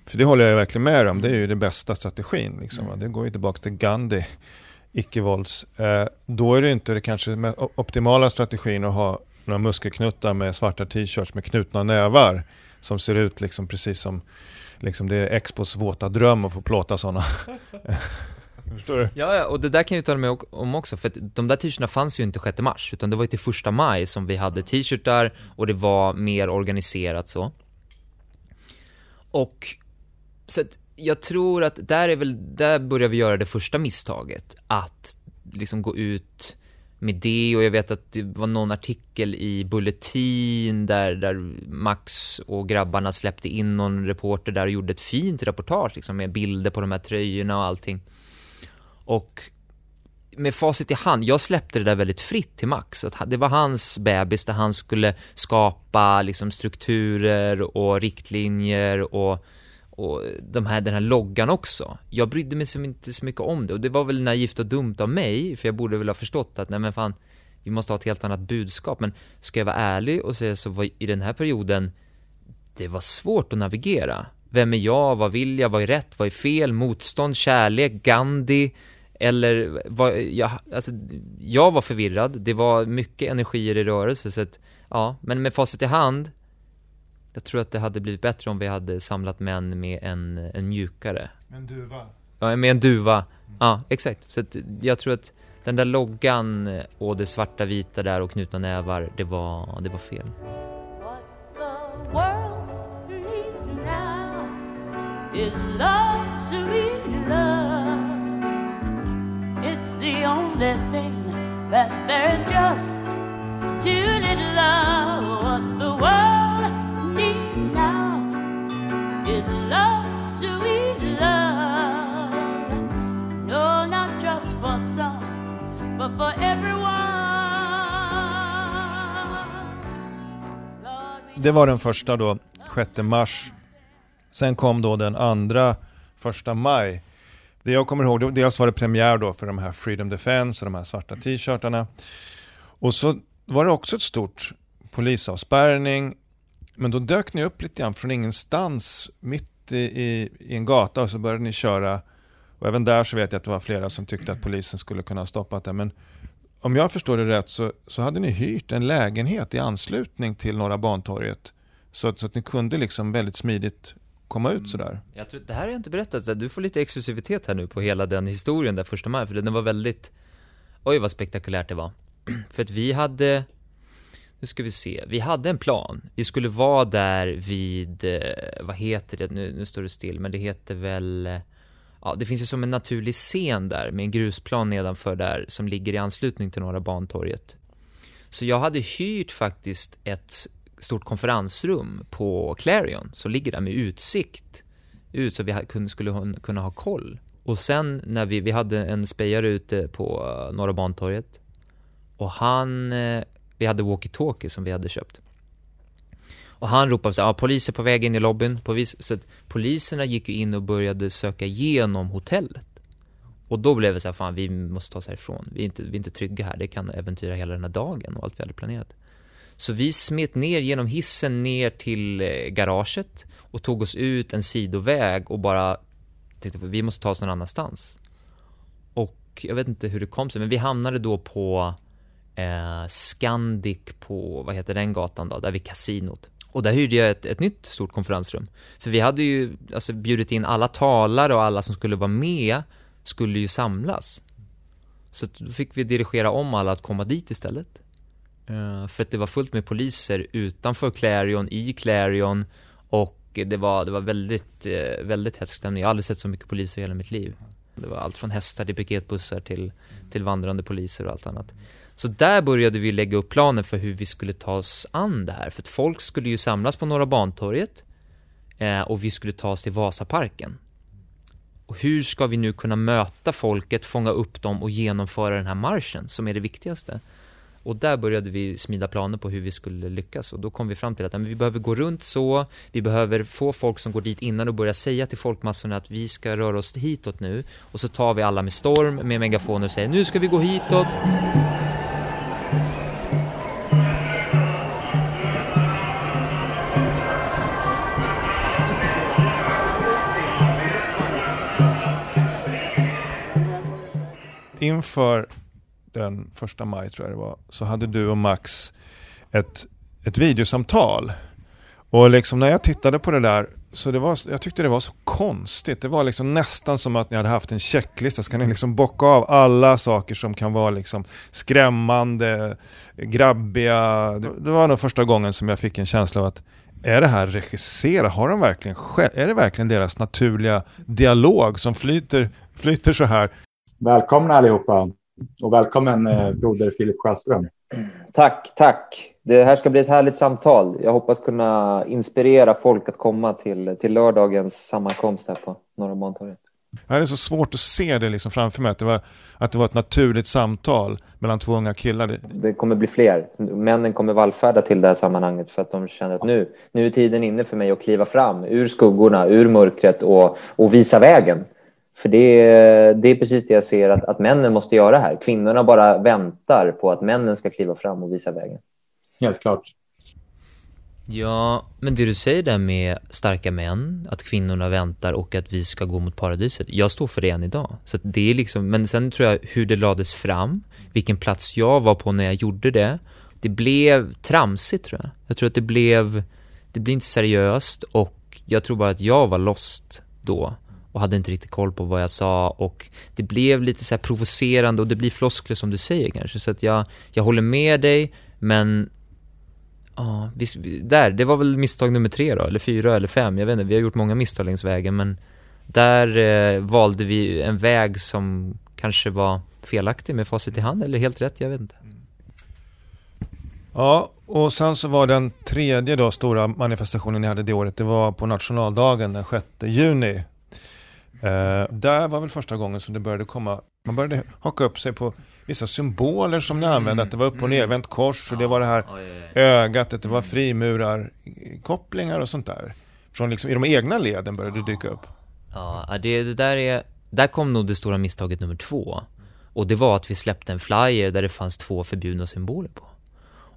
för det håller jag verkligen med om, det är ju den bästa strategin. Liksom. Mm. Det går ju tillbaka till Gandhi icke-vålds, eh, då är det inte det kanske optimala strategin att ha några muskelknuttar med svarta t-shirts med knutna nävar som ser ut liksom precis som liksom det är Expos våta dröm att få plåta sådana. Förstår du? Ja, ja, och det där kan jag uttala mig om också, för att de där t-shirtarna fanns ju inte 6 mars, utan det var ju till första maj som vi hade t-shirtar och det var mer organiserat så. Och, så att jag tror att där är väl, där börjar vi göra det första misstaget. Att liksom gå ut med det och jag vet att det var någon artikel i Bulletin där, där Max och grabbarna släppte in någon reporter där och gjorde ett fint reportage liksom med bilder på de här tröjorna och allting. Och med facit i hand, jag släppte det där väldigt fritt till Max. Att det var hans bebis där han skulle skapa liksom strukturer och riktlinjer och och de här, den här loggan också. Jag brydde mig som inte så mycket om det och det var väl naivt och dumt av mig, för jag borde väl ha förstått att nej men fan, vi måste ha ett helt annat budskap. Men ska jag vara ärlig och säga så var i den här perioden, det var svårt att navigera. Vem är jag? Vad vill jag? Vad är rätt? Vad är fel? Motstånd? Kärlek? Gandhi? Eller vad, jag, alltså, jag var förvirrad, det var mycket energier i rörelse så att, ja, men med facit i hand jag tror att det hade blivit bättre om vi hade samlat män med en, en mjukare. Med en duva? Ja, med en duva. Mm. Ja, exakt. Så att jag tror att den där loggan och det svarta vita där och knutna nävar, det var, det var fel. is love, only thing that there's just too little of. What the world needs now is love, sweet love. No, not just for some, but for everyone. Det var den första då, 6 mars. Sen kom då den andra, första maj. Det jag kommer ihåg, dels var det premiär då för de här Freedom Defense och de här svarta t-shirtarna. Och så var det också ett stort polisavspärrning men då dök ni upp lite grann från ingenstans mitt i, i, i, en gata och så började ni köra. Och även där så vet jag att det var flera som tyckte att polisen skulle kunna ha stoppat det. Men om jag förstår det rätt så, så hade ni hyrt en lägenhet i anslutning till Norra Bantorget. Så, så att ni kunde liksom väldigt smidigt komma ut sådär. Mm. Jag tror, det här har jag inte berättat, du får lite exklusivitet här nu på hela den historien där första maj, för den var väldigt, oj vad spektakulärt det var. för att vi hade nu ska vi se, vi hade en plan. Vi skulle vara där vid, eh, vad heter det, nu, nu står det still, men det heter väl, eh, ja det finns ju som en naturlig scen där med en grusplan nedanför där som ligger i anslutning till Norra Bantorget. Så jag hade hyrt faktiskt ett stort konferensrum på Clarion som ligger där med utsikt ut så vi skulle kunna ha koll. Och sen när vi, vi hade en spejare ute på eh, Norra Bantorget och han eh, Vi hade walkie-talkie som vi hade köpt. Och han ropade så ja ah, poliser på väg in i lobbyn. Så att poliserna gick ju in och började söka igenom hotellet. Och då blev det så här, fan vi måste ta oss härifrån. Vi är, inte, vi är inte trygga här, det kan äventyra hela den här dagen och allt vi hade planerat. Så vi smet ner genom hissen ner till eh, garaget och tog oss ut en sidoväg och bara tänkte vi måste ta oss någon annanstans. Och jag vet inte hur det kom sig, men vi hamnade då på eh, Scandic på, vad heter den gatan då, där vid kasinot. Och där hyrde jag ett, ett nytt stort konferensrum. För vi hade ju alltså, bjudit in alla talare och alla som skulle vara med skulle ju samlas. Så då fick vi dirigera om alla att komma dit istället. Eh, för att det var fullt med poliser utanför Clarion, i Clarion och det var, det var väldigt, eh, väldigt hätsk stämning. Jag har aldrig sett så mycket poliser i hela mitt liv. Det var allt från hästar till piketbussar till, till vandrande poliser och allt annat. Så där började vi lägga upp planen för hur vi skulle ta oss an det här. För att folk skulle ju samlas på Norra Bantorget eh, och vi skulle ta oss till Vasaparken. Och hur ska vi nu kunna möta folket, fånga upp dem och genomföra den här marschen som är det viktigaste? Och där började vi smida planer på hur vi skulle lyckas. Och då kom vi fram till att men vi behöver gå runt så, vi behöver få folk som går dit innan och börja säga till folkmassorna att vi ska röra oss hitåt nu. Och så tar vi alla med storm med megafoner och säger nu ska vi gå hitåt. inför den första maj tror jag det var, så hade du och Max ett, ett videosamtal. Och liksom när jag tittade på det där, så det var, jag tyckte det var så konstigt. Det var liksom nästan som att ni hade haft en checklista, ska ni liksom bocka av alla saker som kan vara liksom skrämmande, grabbiga. Det, det var nog första gången som jag fick en känsla av att är det här regisserat? Har de verkligen Är det verkligen deras naturliga dialog som flyter, flyter så här Välkomna allihopa och välkommen eh, broder Filip Sjöström. Tack, tack. Det här ska bli ett härligt samtal. Jag hoppas kunna inspirera folk att komma till, till lördagens sammankomst här på Norra Bantorget. Det är så svårt att se det liksom framför mig, att det, var, att det var ett naturligt samtal mellan två unga killar. Det kommer bli fler. Männen kommer vallfärda till det här sammanhanget för att de känner att nu, nu är tiden inne för mig att kliva fram ur skuggorna, ur mörkret och, och visa vägen. För det, det är precis det jag ser att, att männen måste göra här. Kvinnorna bara väntar på att männen ska kliva fram och visa vägen. Helt klart. Ja, men det du säger där med starka män, att kvinnorna väntar och att vi ska gå mot paradiset. Jag står för det än idag. Så det är liksom, men sen tror jag hur det lades fram, vilken plats jag var på när jag gjorde det. Det blev tramsigt tror jag. Jag tror att det blev, det blev inte seriöst och jag tror bara att jag var lost då och hade inte riktigt koll på vad jag sa. Och det blev lite så provocerande och det blir floskler som du säger kanske. Så att jag, jag håller med dig men ja, visst, där, det var väl misstag nummer tre då, eller fyra eller fem, jag vet inte, vi har gjort många misstag längs vägen men där eh, valde vi en väg som kanske var felaktig med facit i hand eller helt rätt, jag vet inte. Ja, och sen så var den tredje då stora manifestationen ni hade det året, det var på nationaldagen den 6 juni. Eh, där var väl första gången som det började komma, man började haka upp sig på vissa symboler som ni använde, mm. att det var upp och nervänt kors och det var det här ögat, att det var mm. frimurarkopplingar och sånt där. Från liksom, i de egna leden började det dyka upp. Ja, det, det där är, där kom nog det stora misstaget nummer två. Och det var att vi släppte en flyer där det fanns två förbjudna symboler på.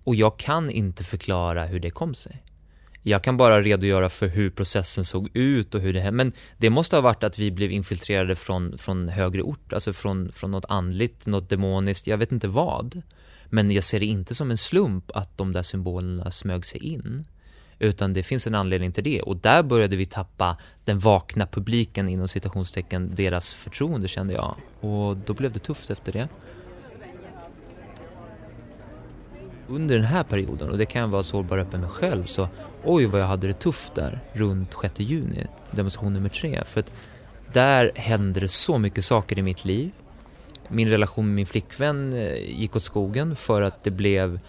Och jag kan inte förklara hur det kom sig. Jag kan bara redogöra för hur processen såg ut och hur det men det måste ha varit att vi blev infiltrerade från, från högre ort, alltså från, från något andligt, något demoniskt, jag vet inte vad. Men jag ser det inte som en slump att de där symbolerna smög sig in. Utan det finns en anledning till det och där började vi tappa den vakna publiken inom citationstecken, deras förtroende kände jag. Och då blev det tufft efter det. Under den här perioden, och det kan jag vara sårbar öppen med själv, så oj vad jag hade det tufft där runt 6 juni, demonstration nummer tre. För att där hände det så mycket saker i mitt liv. Min relation med min flickvän eh, gick åt skogen för att det blev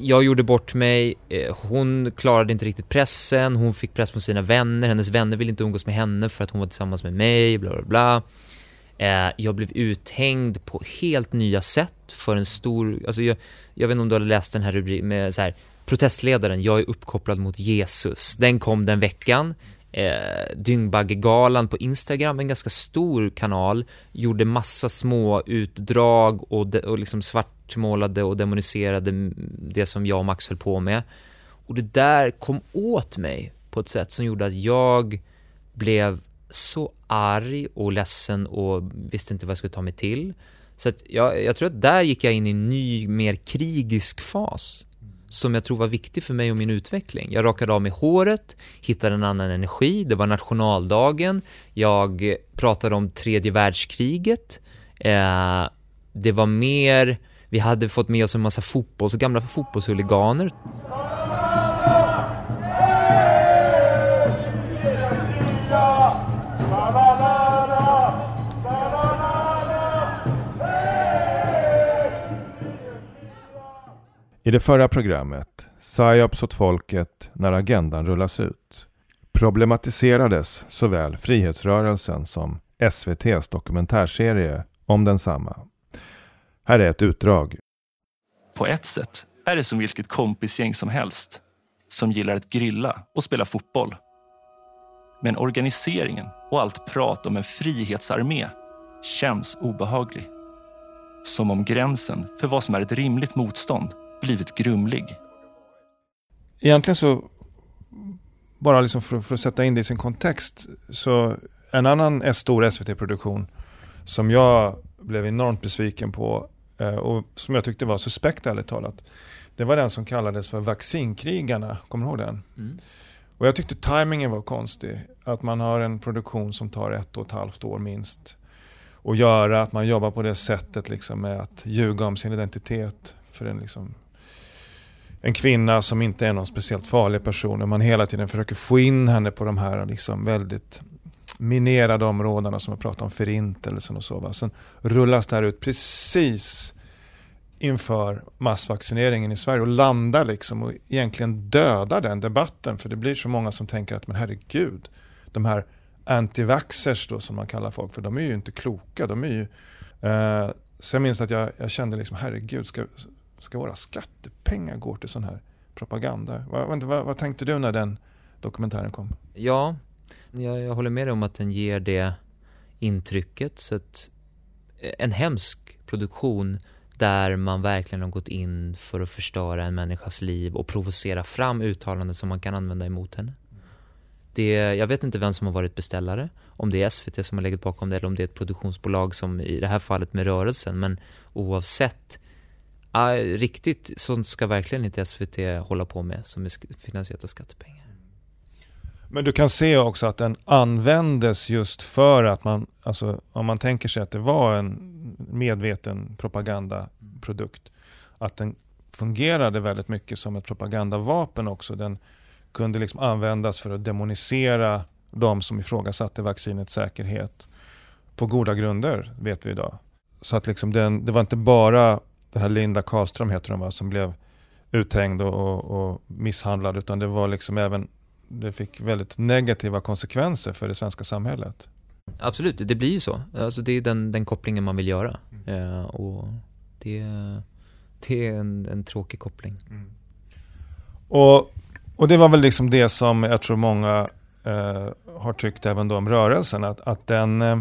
jag gjorde bort mig, eh, hon klarade inte riktigt pressen, hon fick press från sina vänner, hennes vänner ville inte umgås med henne för att hon var tillsammans med mig, bla bla bla. Eh, jag blev uthängd på helt nya sätt för en stor, alltså jag, jag vet inte om du har läst den här rubriken med så här, protestledaren, jag är uppkopplad mot Jesus. Den kom den veckan. Eh, Dyngbaggegalan på Instagram, en ganska stor kanal, gjorde massa små utdrag och, de, och liksom svartmålade och demoniserade det som jag och Max höll på med. Och det där kom åt mig på ett sätt som gjorde att jag blev så arg och ledsen och visste inte vad jag skulle ta mig till. Så att jag, jag tror att där gick jag in i en ny, mer krigisk fas som jag tror var viktig för mig och min utveckling. Jag rakade av mig håret, hittade en annan energi, det var nationaldagen, jag pratade om tredje världskriget, eh, det var mer, vi hade fått med oss en massa fotbolls, gamla fotbollshuliganer. I det förra programmet, psyops åt folket när agendan rullas ut, problematiserades såväl frihetsrörelsen som SVTs dokumentärserie om densamma. Här är ett utdrag. På ett sätt är det som vilket kompisgäng som helst som gillar att grilla och spela fotboll. Men organiseringen och allt prat om en frihetsarmé känns obehaglig. Som om gränsen för vad som är ett rimligt motstånd blivit grumlig. Egentligen så, bara liksom för, för, att sätta in det i sin kontext, så en annan stor SVT-produktion som jag blev enormt besviken på eh, och som jag tyckte var suspekt ärligt talat. Det var den som kallades för Vaccinkrigarna, kommer du ihåg den? Mm. Och jag tyckte tajmingen var konstig. Att man har en produktion som tar ett och ett halvt år minst. Och göra att man jobbar på det sättet liksom med att ljuga om sin identitet för en liksom en kvinna som inte är någon speciellt farlig person och man hela tiden försöker få in henne på de här liksom väldigt minerade områdena som jag pratar om förintelsen och så. Va? Sen rullas det här ut precis inför massvaccineringen i Sverige och landar liksom och egentligen dödar den debatten för det blir så många som tänker att men herregud, de här antivaxers då som man kallar folk för, de är ju inte kloka. De är ju, eh, så jag minns att jag, jag kände liksom herregud, ska, ska våra pengar går till sån här propaganda? Vad, vad, vad tänkte du när den dokumentären kom? Ja, jag, jag håller med dig om att den ger det intrycket. Så att eh, en hemsk produktion där man verkligen har gått in för att förstöra en människas liv och provocera fram uttalanden som man kan använda emot henne. Det, jag vet inte vem som har varit beställare, om det är SVT som har legat bakom det eller om det är ett produktionsbolag som i det här fallet med rörelsen, men oavsett Ah, riktigt sånt ska verkligen inte SVT hålla på med som är finansierat av skattepengar. Men du kan se också att den användes just för att man, alltså om man tänker sig att det var en medveten propagandaprodukt, att den fungerade väldigt mycket som ett propagandavapen också. Den kunde liksom användas för att demonisera de som ifrågasatte vaccinets säkerhet på goda grunder, vet vi idag. Så att liksom den, det var inte bara den här Linda Karlström heter hon va, som blev uthängd och, och, och misshandlad, utan det var liksom även, det fick väldigt negativa konsekvenser för det svenska samhället. Absolut, det blir ju så. Alltså det är den, den kopplingen man vill göra. Mm. Eh, och det, det är en, en tråkig koppling. Mm. Och, och det var väl liksom det som jag tror många eh, har tyckt även då om rörelsen, att, att den eh,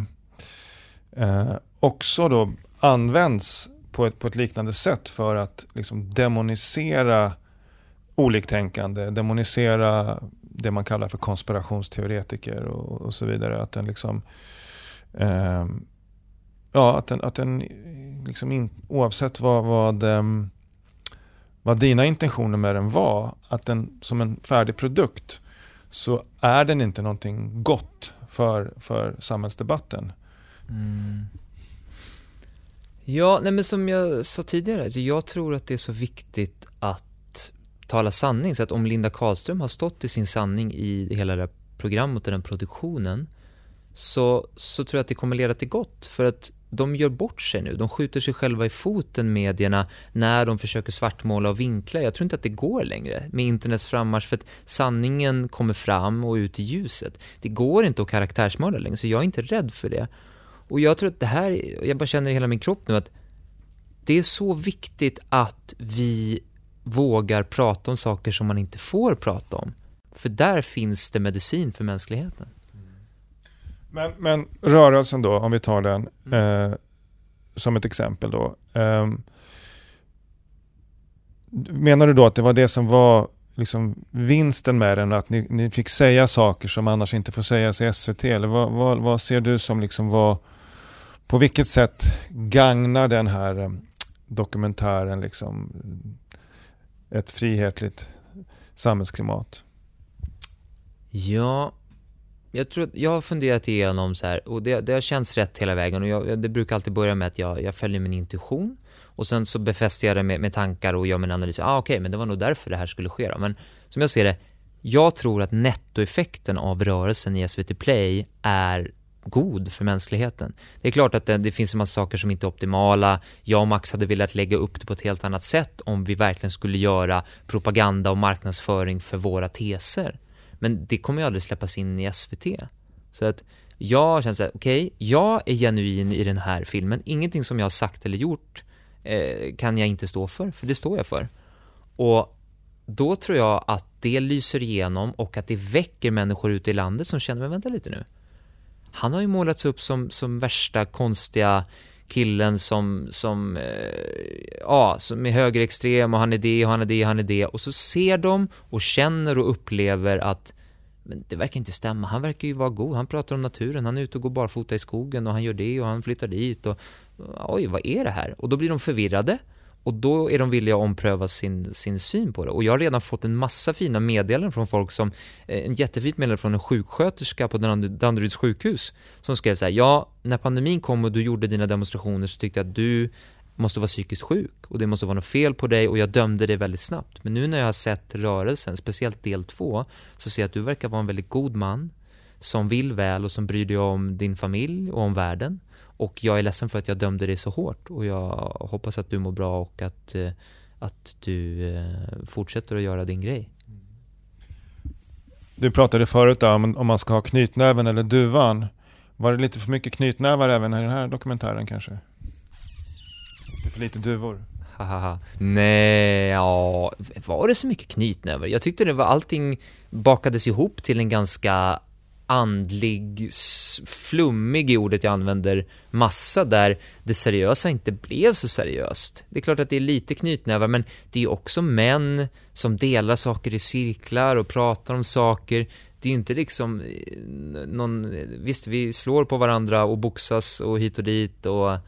eh också då används på ett, på ett liknande sätt för att liksom demonisera oliktänkande, demonisera det man kallar för konspirationsteoretiker och, och så vidare. Att den liksom eh, Ja, att den, att den liksom in, oavsett vad, vad, ehm, vad dina intentioner med den var, att den som en färdig produkt så är den inte någonting gott för, för samhällsdebatten. Mm. Ja, nej men som jag sa tidigare, så jag tror att det är så viktigt att tala sanning. Så att om Linda Karlström har stått i sin sanning i hela det här programmet och den produktionen så, så tror jag att det kommer leda till gott. För att de gör bort sig nu. De skjuter sig själva i foten, medierna, när de försöker svartmåla och vinkla. Jag tror inte att det går längre med internets frammarsch för att sanningen kommer fram och ut i ljuset. Det går inte att karaktärsmåla längre, så jag är inte rädd för det. Och jag tror att det här, jag bara känner i hela min kropp nu att det är så viktigt att vi vågar prata om saker som man inte får prata om. För där finns det medicin för mänskligheten. Men, men rörelsen då, om vi tar den eh, som ett exempel då. Eh, menar du då att det var det som var liksom vinsten med den, att ni, ni fick säga saker som annars inte får sägas i SVT? Eller vad, vad, vad ser du som liksom var, på vilket sätt gagnar den här eh, dokumentären liksom eh, ett frihetligt samhällsklimat? Ja, jag tror jag har funderat igenom så här, och det, det har känts rätt hela vägen och jag, det brukar alltid börja med att jag, jag följer min intuition och sen så befäster jag det med, med tankar och gör min analys. Ah, okej, okay, men det var nog därför det här skulle ske då. Men som jag ser det, jag tror att nettoeffekten av rörelsen i SVT Play är god för mänskligheten. Det är klart att det, det, finns en massa saker som inte är optimala. Jag och Max hade velat lägga upp det på ett helt annat sätt om vi verkligen skulle göra propaganda och marknadsföring för våra teser. Men det kommer ju aldrig släppas in i SVT. Så att jag känner såhär, okej, okay, jag är genuin i den här filmen. Ingenting som jag har sagt eller gjort eh, kan jag inte stå för, för det står jag för. Och då tror jag att det lyser igenom och att det väcker människor ute i landet som känner, men vänta lite nu. Han har ju målats upp som, som värsta konstiga killen som, som, eh, ja, som är högerextrem och han är det och han är det och han är det. Och så ser de och känner och upplever att men det verkar inte stämma. Han verkar ju vara god. Han pratar om naturen. Han är ute och går barfota i skogen och han gör det och han flyttar dit och oj, vad är det här? Och då blir de förvirrade och då är de villiga att ompröva sin, sin syn på det. Och jag har redan fått en massa fina meddelanden från folk som, eh, en jättefint meddelande från en sjuksköterska på Danderyds sjukhus som skrev så här, ja, när pandemin kom och du gjorde dina demonstrationer så tyckte jag att du måste vara psykiskt sjuk och det måste vara något fel på dig och jag dömde det väldigt snabbt. Men nu när jag har sett rörelsen, speciellt del två, så ser jag att du verkar vara en väldigt god man som vill väl och som bryr dig om din familj och om världen. Och jag är ledsen för att jag dömde dig så hårt och jag hoppas att du mår bra och att, eh, att du eh, fortsätter att göra din grej. Du pratade förut om, om man ska ha knytnäven eller duvan. Var det lite för mycket knytnävar även i den här dokumentären kanske? Det är för lite duvor? Nej, ja, var det så mycket knytnävar? Jag tyckte det var allting bakades ihop till en ganska andlig, flummig i ordet jag använder, massa där det seriösa inte blev så seriöst. Det är klart att det är lite knytnävar, men det är också män som delar saker i cirklar och pratar om saker. Det är ju inte liksom eh, någon, eh, visst vi slår på varandra och boxas och hit och dit och, eh,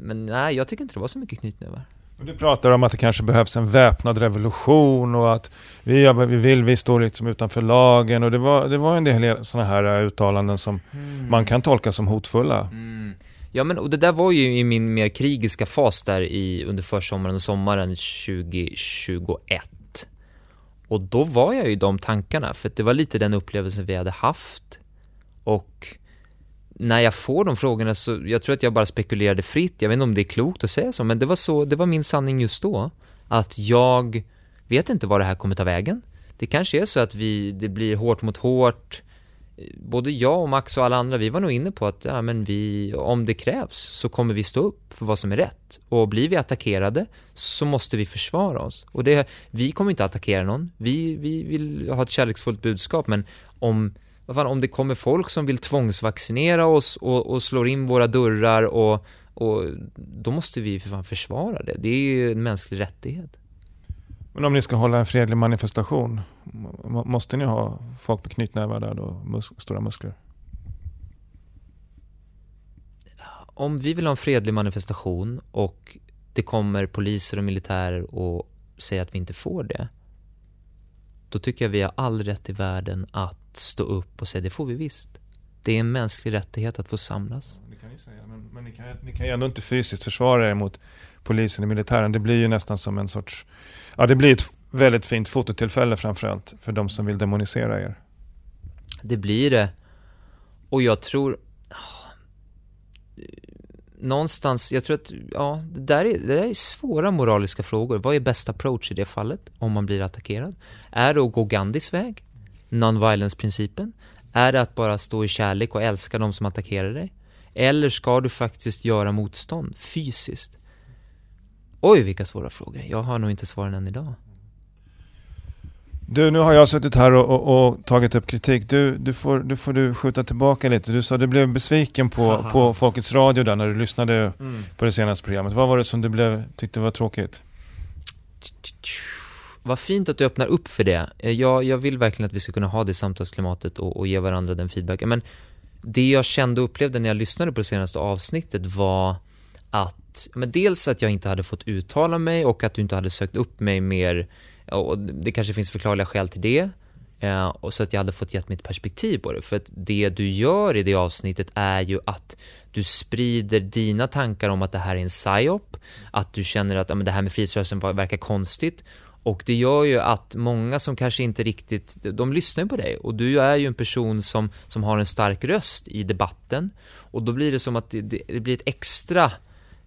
men nej, jag tycker inte det var så mycket knytnävar. Du pratar om att det kanske behövs en väpnad revolution och att vi gör vad vi vill, vi står liksom utanför lagen och det var, det var en del sådana här uttalanden som mm. man kan tolka som hotfulla. Mm. Ja men och det där var ju i min mer krigiska fas där i, under försommaren och sommaren 2021. Och då var jag ju i de tankarna, för det var lite den upplevelsen vi hade haft. Och när jag får de frågorna så, jag tror att jag bara spekulerade fritt, jag vet inte om det är klokt att säga så, men det var så, det var min sanning just då. Att jag vet inte var det här kommer ta vägen. Det kanske är så att vi, det blir hårt mot hårt. Både jag och Max och alla andra, vi var nog inne på att, ja men vi, om det krävs så kommer vi stå upp för vad som är rätt. Och blir vi attackerade så måste vi försvara oss. Och det, vi kommer inte attackera någon. Vi, vi vill ha ett kärleksfullt budskap, men om vad fan, om det kommer folk som vill tvångsvaccinera oss och, och slår in våra dörrar och, och då måste vi för fan försvara det. Det är ju en mänsklig rättighet. Men om ni ska hålla en fredlig manifestation, måste ni ha folk med knytnävar där då, mus stora muskler? Om vi vill ha en fredlig manifestation och det kommer poliser och militärer och säger att vi inte får det, då tycker jag vi har all rätt i världen att stå upp och säga det får vi visst. Det är en mänsklig rättighet att få samlas. Det kan ni säga, men, men ni, kan, ni kan ju ändå inte fysiskt försvara er mot polisen och militären. Det blir ju nästan som en sorts, ja det blir ett väldigt fint fototillfälle framförallt för de som vill demonisera er. Det blir det. Och jag tror, någonstans, jag tror att, ja, det där, är, det där är svåra moraliska frågor. Vad är bäst approach i det fallet, om man blir attackerad? Är det att gå Gandhis väg? Non-violence-principen? Är det att bara stå i kärlek och älska de som attackerar dig? Eller ska du faktiskt göra motstånd fysiskt? Oj, vilka svåra frågor. Jag har nog inte svaren än idag. Du, nu har jag suttit här och, och, och tagit upp kritik. Du, du, får, du får du skjuta tillbaka lite. Du sa att du blev besviken på, på Folkets Radio där när du lyssnade Mm. på det senaste programmet. Vad var det som du blev, tyckte var tråkigt? Vad fint att du öppnar upp för det. Eh, Jag, jag vill verkligen att vi ska kunna ha det samtalsklimatet och, och ge varandra den feedbacken. Men det jag kände och upplevde när jag lyssnade på det senaste avsnittet var att, men dels att jag inte hade fått uttala mig och att du inte hade sökt upp mig mer, och det kanske finns förklarliga skäl till det, eh, och så att jag hade fått gett mitt perspektiv på det. För att det du gör i det avsnittet är ju att du sprider dina tankar om att det här är en psyop, att du känner att ja, men det här med frihetsrörelsen verkar konstigt, och det gör ju att många som kanske inte riktigt, de lyssnar ju på dig. Och du är ju en person som, som har en stark röst i debatten. Och då blir det som att det, det blir ett extra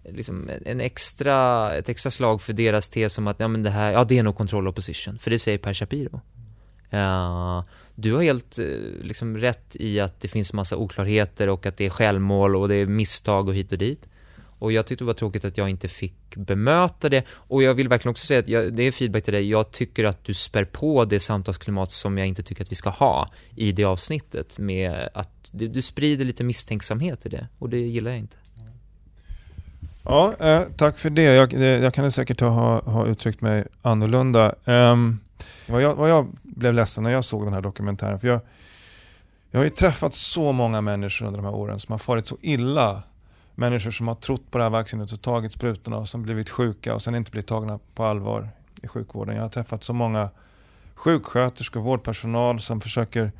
liksom en extra, ett extra slag för deras tes om att ja men det här, ja det är nog control opposition, för det säger Per Shapiro. Uh, du har helt eh, liksom rätt i att det finns massa oklarheter och att det är självmål och det är misstag och hit och dit. Och jag tyckte det var tråkigt att jag inte fick bemöta det. Och jag vill verkligen också säga att jag, det är feedback till dig. Jag tycker att du spär på det samtalsklimat som jag inte tycker att vi ska ha i det avsnittet. Med att du, du sprider lite misstänksamhet i det. Och det gillar jag inte. Ja, eh, tack för det. Jag, det, jag kan säkert ha, ha uttryckt mig annorlunda. Um, vad, jag, vad jag blev ledsen när jag såg den här dokumentären, för jag, jag har ju träffat så många människor under de här åren som har farit så illa. Människor som har trott på det här vaccinet och tagit sprutorna och som blivit sjuka och sen inte blivit tagna på allvar i sjukvården. Jag har träffat så många sjuksköterskor och vårdpersonal som försöker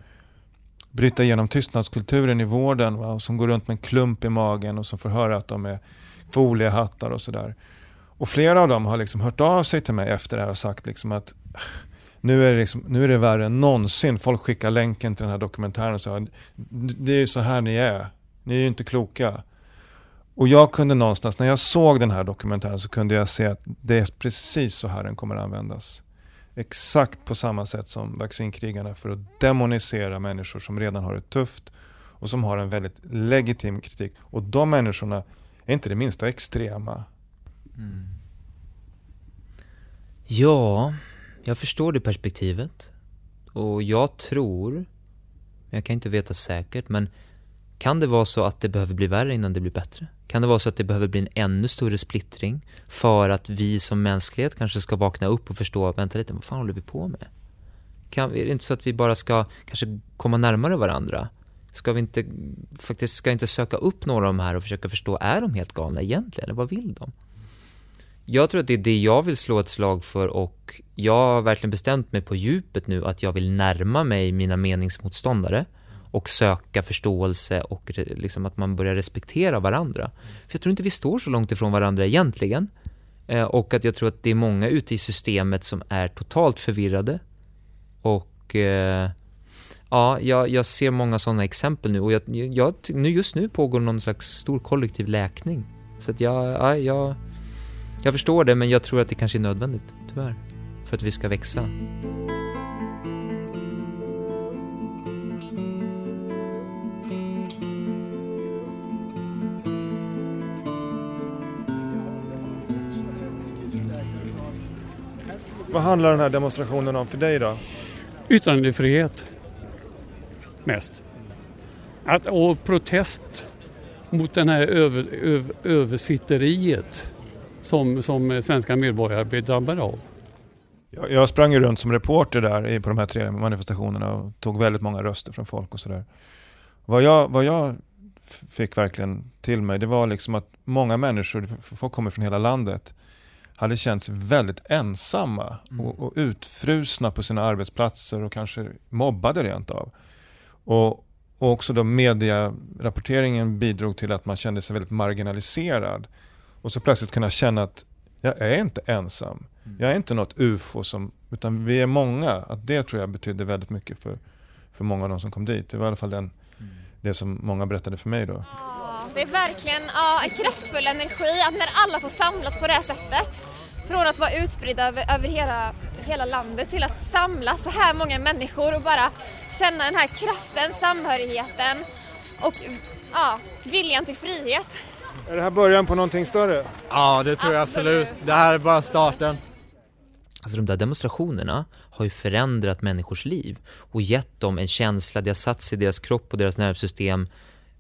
bryta igenom tystnadskulturen i vården va? och som går runt med en klump i magen och som får höra att de är foliehattar och sådär. Och flera av dem har liksom hört av sig till mig efter det här och sagt liksom att nu är, det liksom, nu är det värre än någonsin. Folk skickar länken till den här dokumentären och säger det är ju så här ni är. Ni är ju inte kloka. Och jag kunde någonstans, när jag såg den här dokumentären så kunde jag se att det är precis så här den kommer att användas. Exakt på samma sätt som vaccinkrigarna för att demonisera människor som redan har det tufft och som har en väldigt legitim kritik. Och de människorna är inte det minsta extrema. Mm. Ja, jag förstår det perspektivet. Och jag tror, men jag kan inte veta säkert, men kan det vara så att det behöver bli värre innan det blir bättre? Kan det vara så att det behöver bli en ännu större splittring för att vi som mänsklighet kanske ska vakna upp och förstå, vänta lite, vad fan håller vi på med? Kan, är det inte så att vi bara ska kanske komma närmare varandra? Ska vi inte, faktiskt, ska inte söka upp några av de här och försöka förstå, är de helt galna egentligen? Eller vad vill de? Jag tror att det är det jag vill slå ett slag för och jag har verkligen bestämt mig på djupet nu att jag vill närma mig mina meningsmotståndare och söka förståelse och liksom att man börjar respektera varandra. För jag tror inte vi står så långt ifrån varandra egentligen. Eh, och att jag tror att det är många ute i systemet som är totalt förvirrade. Och eh, ja, jag, jag ser många sådana exempel nu och jag, jag, nu just nu pågår någon slags stor kollektiv läkning. Så att jag, ja, jag, jag förstår det men jag tror att det kanske är nödvändigt, tyvärr. För att vi ska växa. Vad handlar den här demonstrationen om för dig då? Yttrandefrihet. Mest. Att, och protest mot den här över, över, översitteriet som, som svenska medborgare blir drabbade av. Jag, jag sprang ju runt som reporter där på de här tre manifestationerna och tog väldigt många röster från folk och sådär. Vad jag, vad jag fick verkligen till mig, det var liksom att många människor, folk kommer från hela landet, hade känt sig väldigt ensamma och, och utfrusna på sina arbetsplatser och kanske mobbade rent av. Och, och också då medierapporteringen bidrog till att man kände sig väldigt marginaliserad. Och så plötsligt kunna känna att jag är inte ensam. Jag är inte något ufo, som, utan vi är många. Att det tror jag betydde väldigt mycket för, för många av de som kom dit. Det var i alla fall den, det som många berättade för mig då. Det är verkligen ja, en kraftfull energi att när alla får samlas på det här sättet. Från att vara utspridda över, över hela, hela landet till att samlas så här många människor och bara känna den här kraften, samhörigheten och ja, viljan till frihet. Är det här början på någonting större? Ja, det tror jag absolut. Det här är bara starten. Alltså de där demonstrationerna har ju förändrat människors liv och gett dem en känsla, det har satt sig i deras kropp och deras nervsystem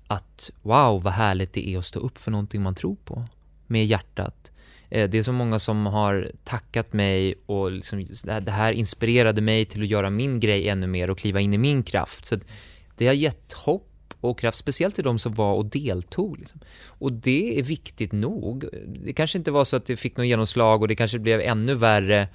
att wow, vad härligt det är att stå upp för någonting man tror på med hjärtat. Eh, det är så många som har tackat mig och liksom, det här inspirerade mig till att göra min grej ännu mer och kliva in i min kraft. Så det har gett hopp och kraft, speciellt till de som var och deltog. Liksom. Och det är viktigt nog. Det kanske inte var så att det fick något genomslag och det kanske blev ännu värre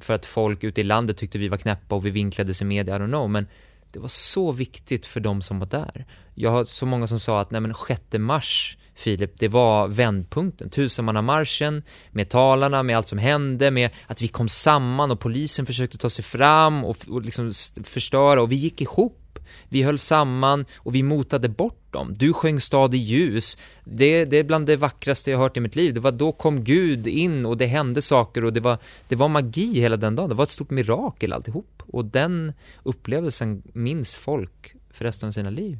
för att folk ute i landet tyckte vi var knäppa och vi vinklades i media, I don't know, men det var så viktigt för de som var där. Jag har så många som sa att nej men 6 mars, Filip, det var vändpunkten. Tusenmannamarschen, med talarna, med allt som hände, med att vi kom samman och polisen försökte ta sig fram och, och liksom förstöra och vi gick ihop. Vi höll samman och vi motade bort dem. Du sjöng Stad i ljus. Det, det är bland det vackraste jag hört i mitt liv. Det var då kom Gud in och det hände saker och det var, det var magi hela den dagen. Det var ett stort mirakel alltihop. Och den upplevelsen minns folk för resten av sina liv.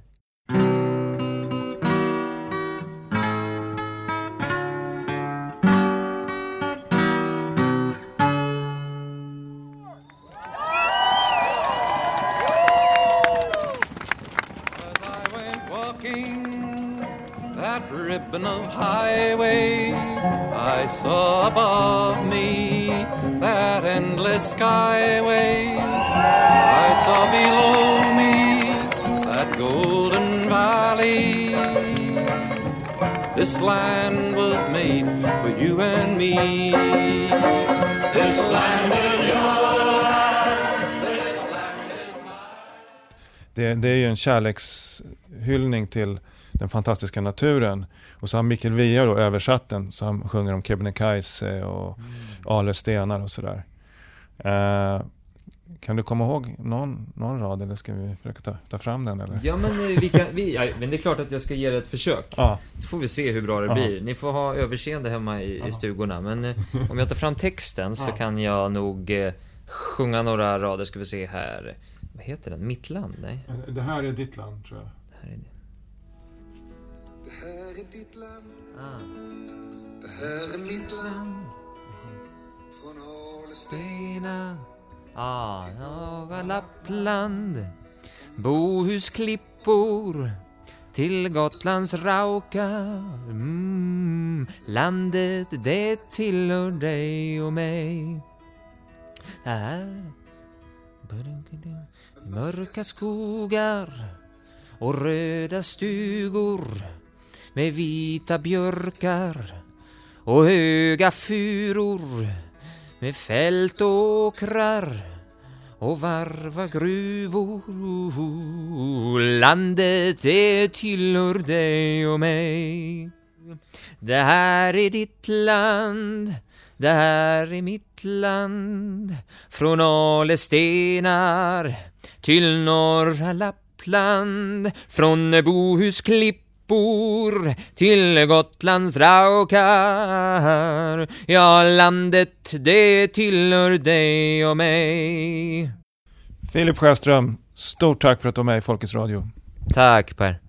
Highway. I saw above me that endless skyway. I saw below me that golden valley. This land was made for you and me. This land is yours. Det, det är ju en kärlekshyllning till den fantastiska naturen. Och så har Mikael Wiehe då översatt den, så han sjunger om Kebnekaise och Ale stenar och sådär. Eh, kan du komma ihåg någon, någon rad eller ska vi försöka ta, ta fram den eller? Ja men eh, vi kan, vi, ja, men det är klart att jag ska ge det ett försök. Ja. Så får vi se hur bra det Ja. blir. Ni får ha överseende hemma i, i stugorna. Men eh, om jag tar fram texten så Ja. kan jag nog eh, sjunga några rader, ska vi se här. Vad heter den? Mitt land? Nej. Det här är ditt land tror jag. Det här är det. Det här är ditt land. Ah. Det här är mitt land. Från Alestena Ah, norra Lappland. Bohusklippor till Gotlands raukar mm, Landet det tillhör dig och mig. Här Mörka skogar och röda stugor med vita björkar och höga furor med fält och åkrar och varva gruvor. Landet det tillhör dig och mig. Det här är ditt land, det här är mitt land. Från Ale stenar till norra Lappland. Från Bohusklippor till Gotlands raukar. Ja, landet det tillhör dig och mig. Filip Sjöström, stort tack för att du var med i Folkets Radio. Tack Per.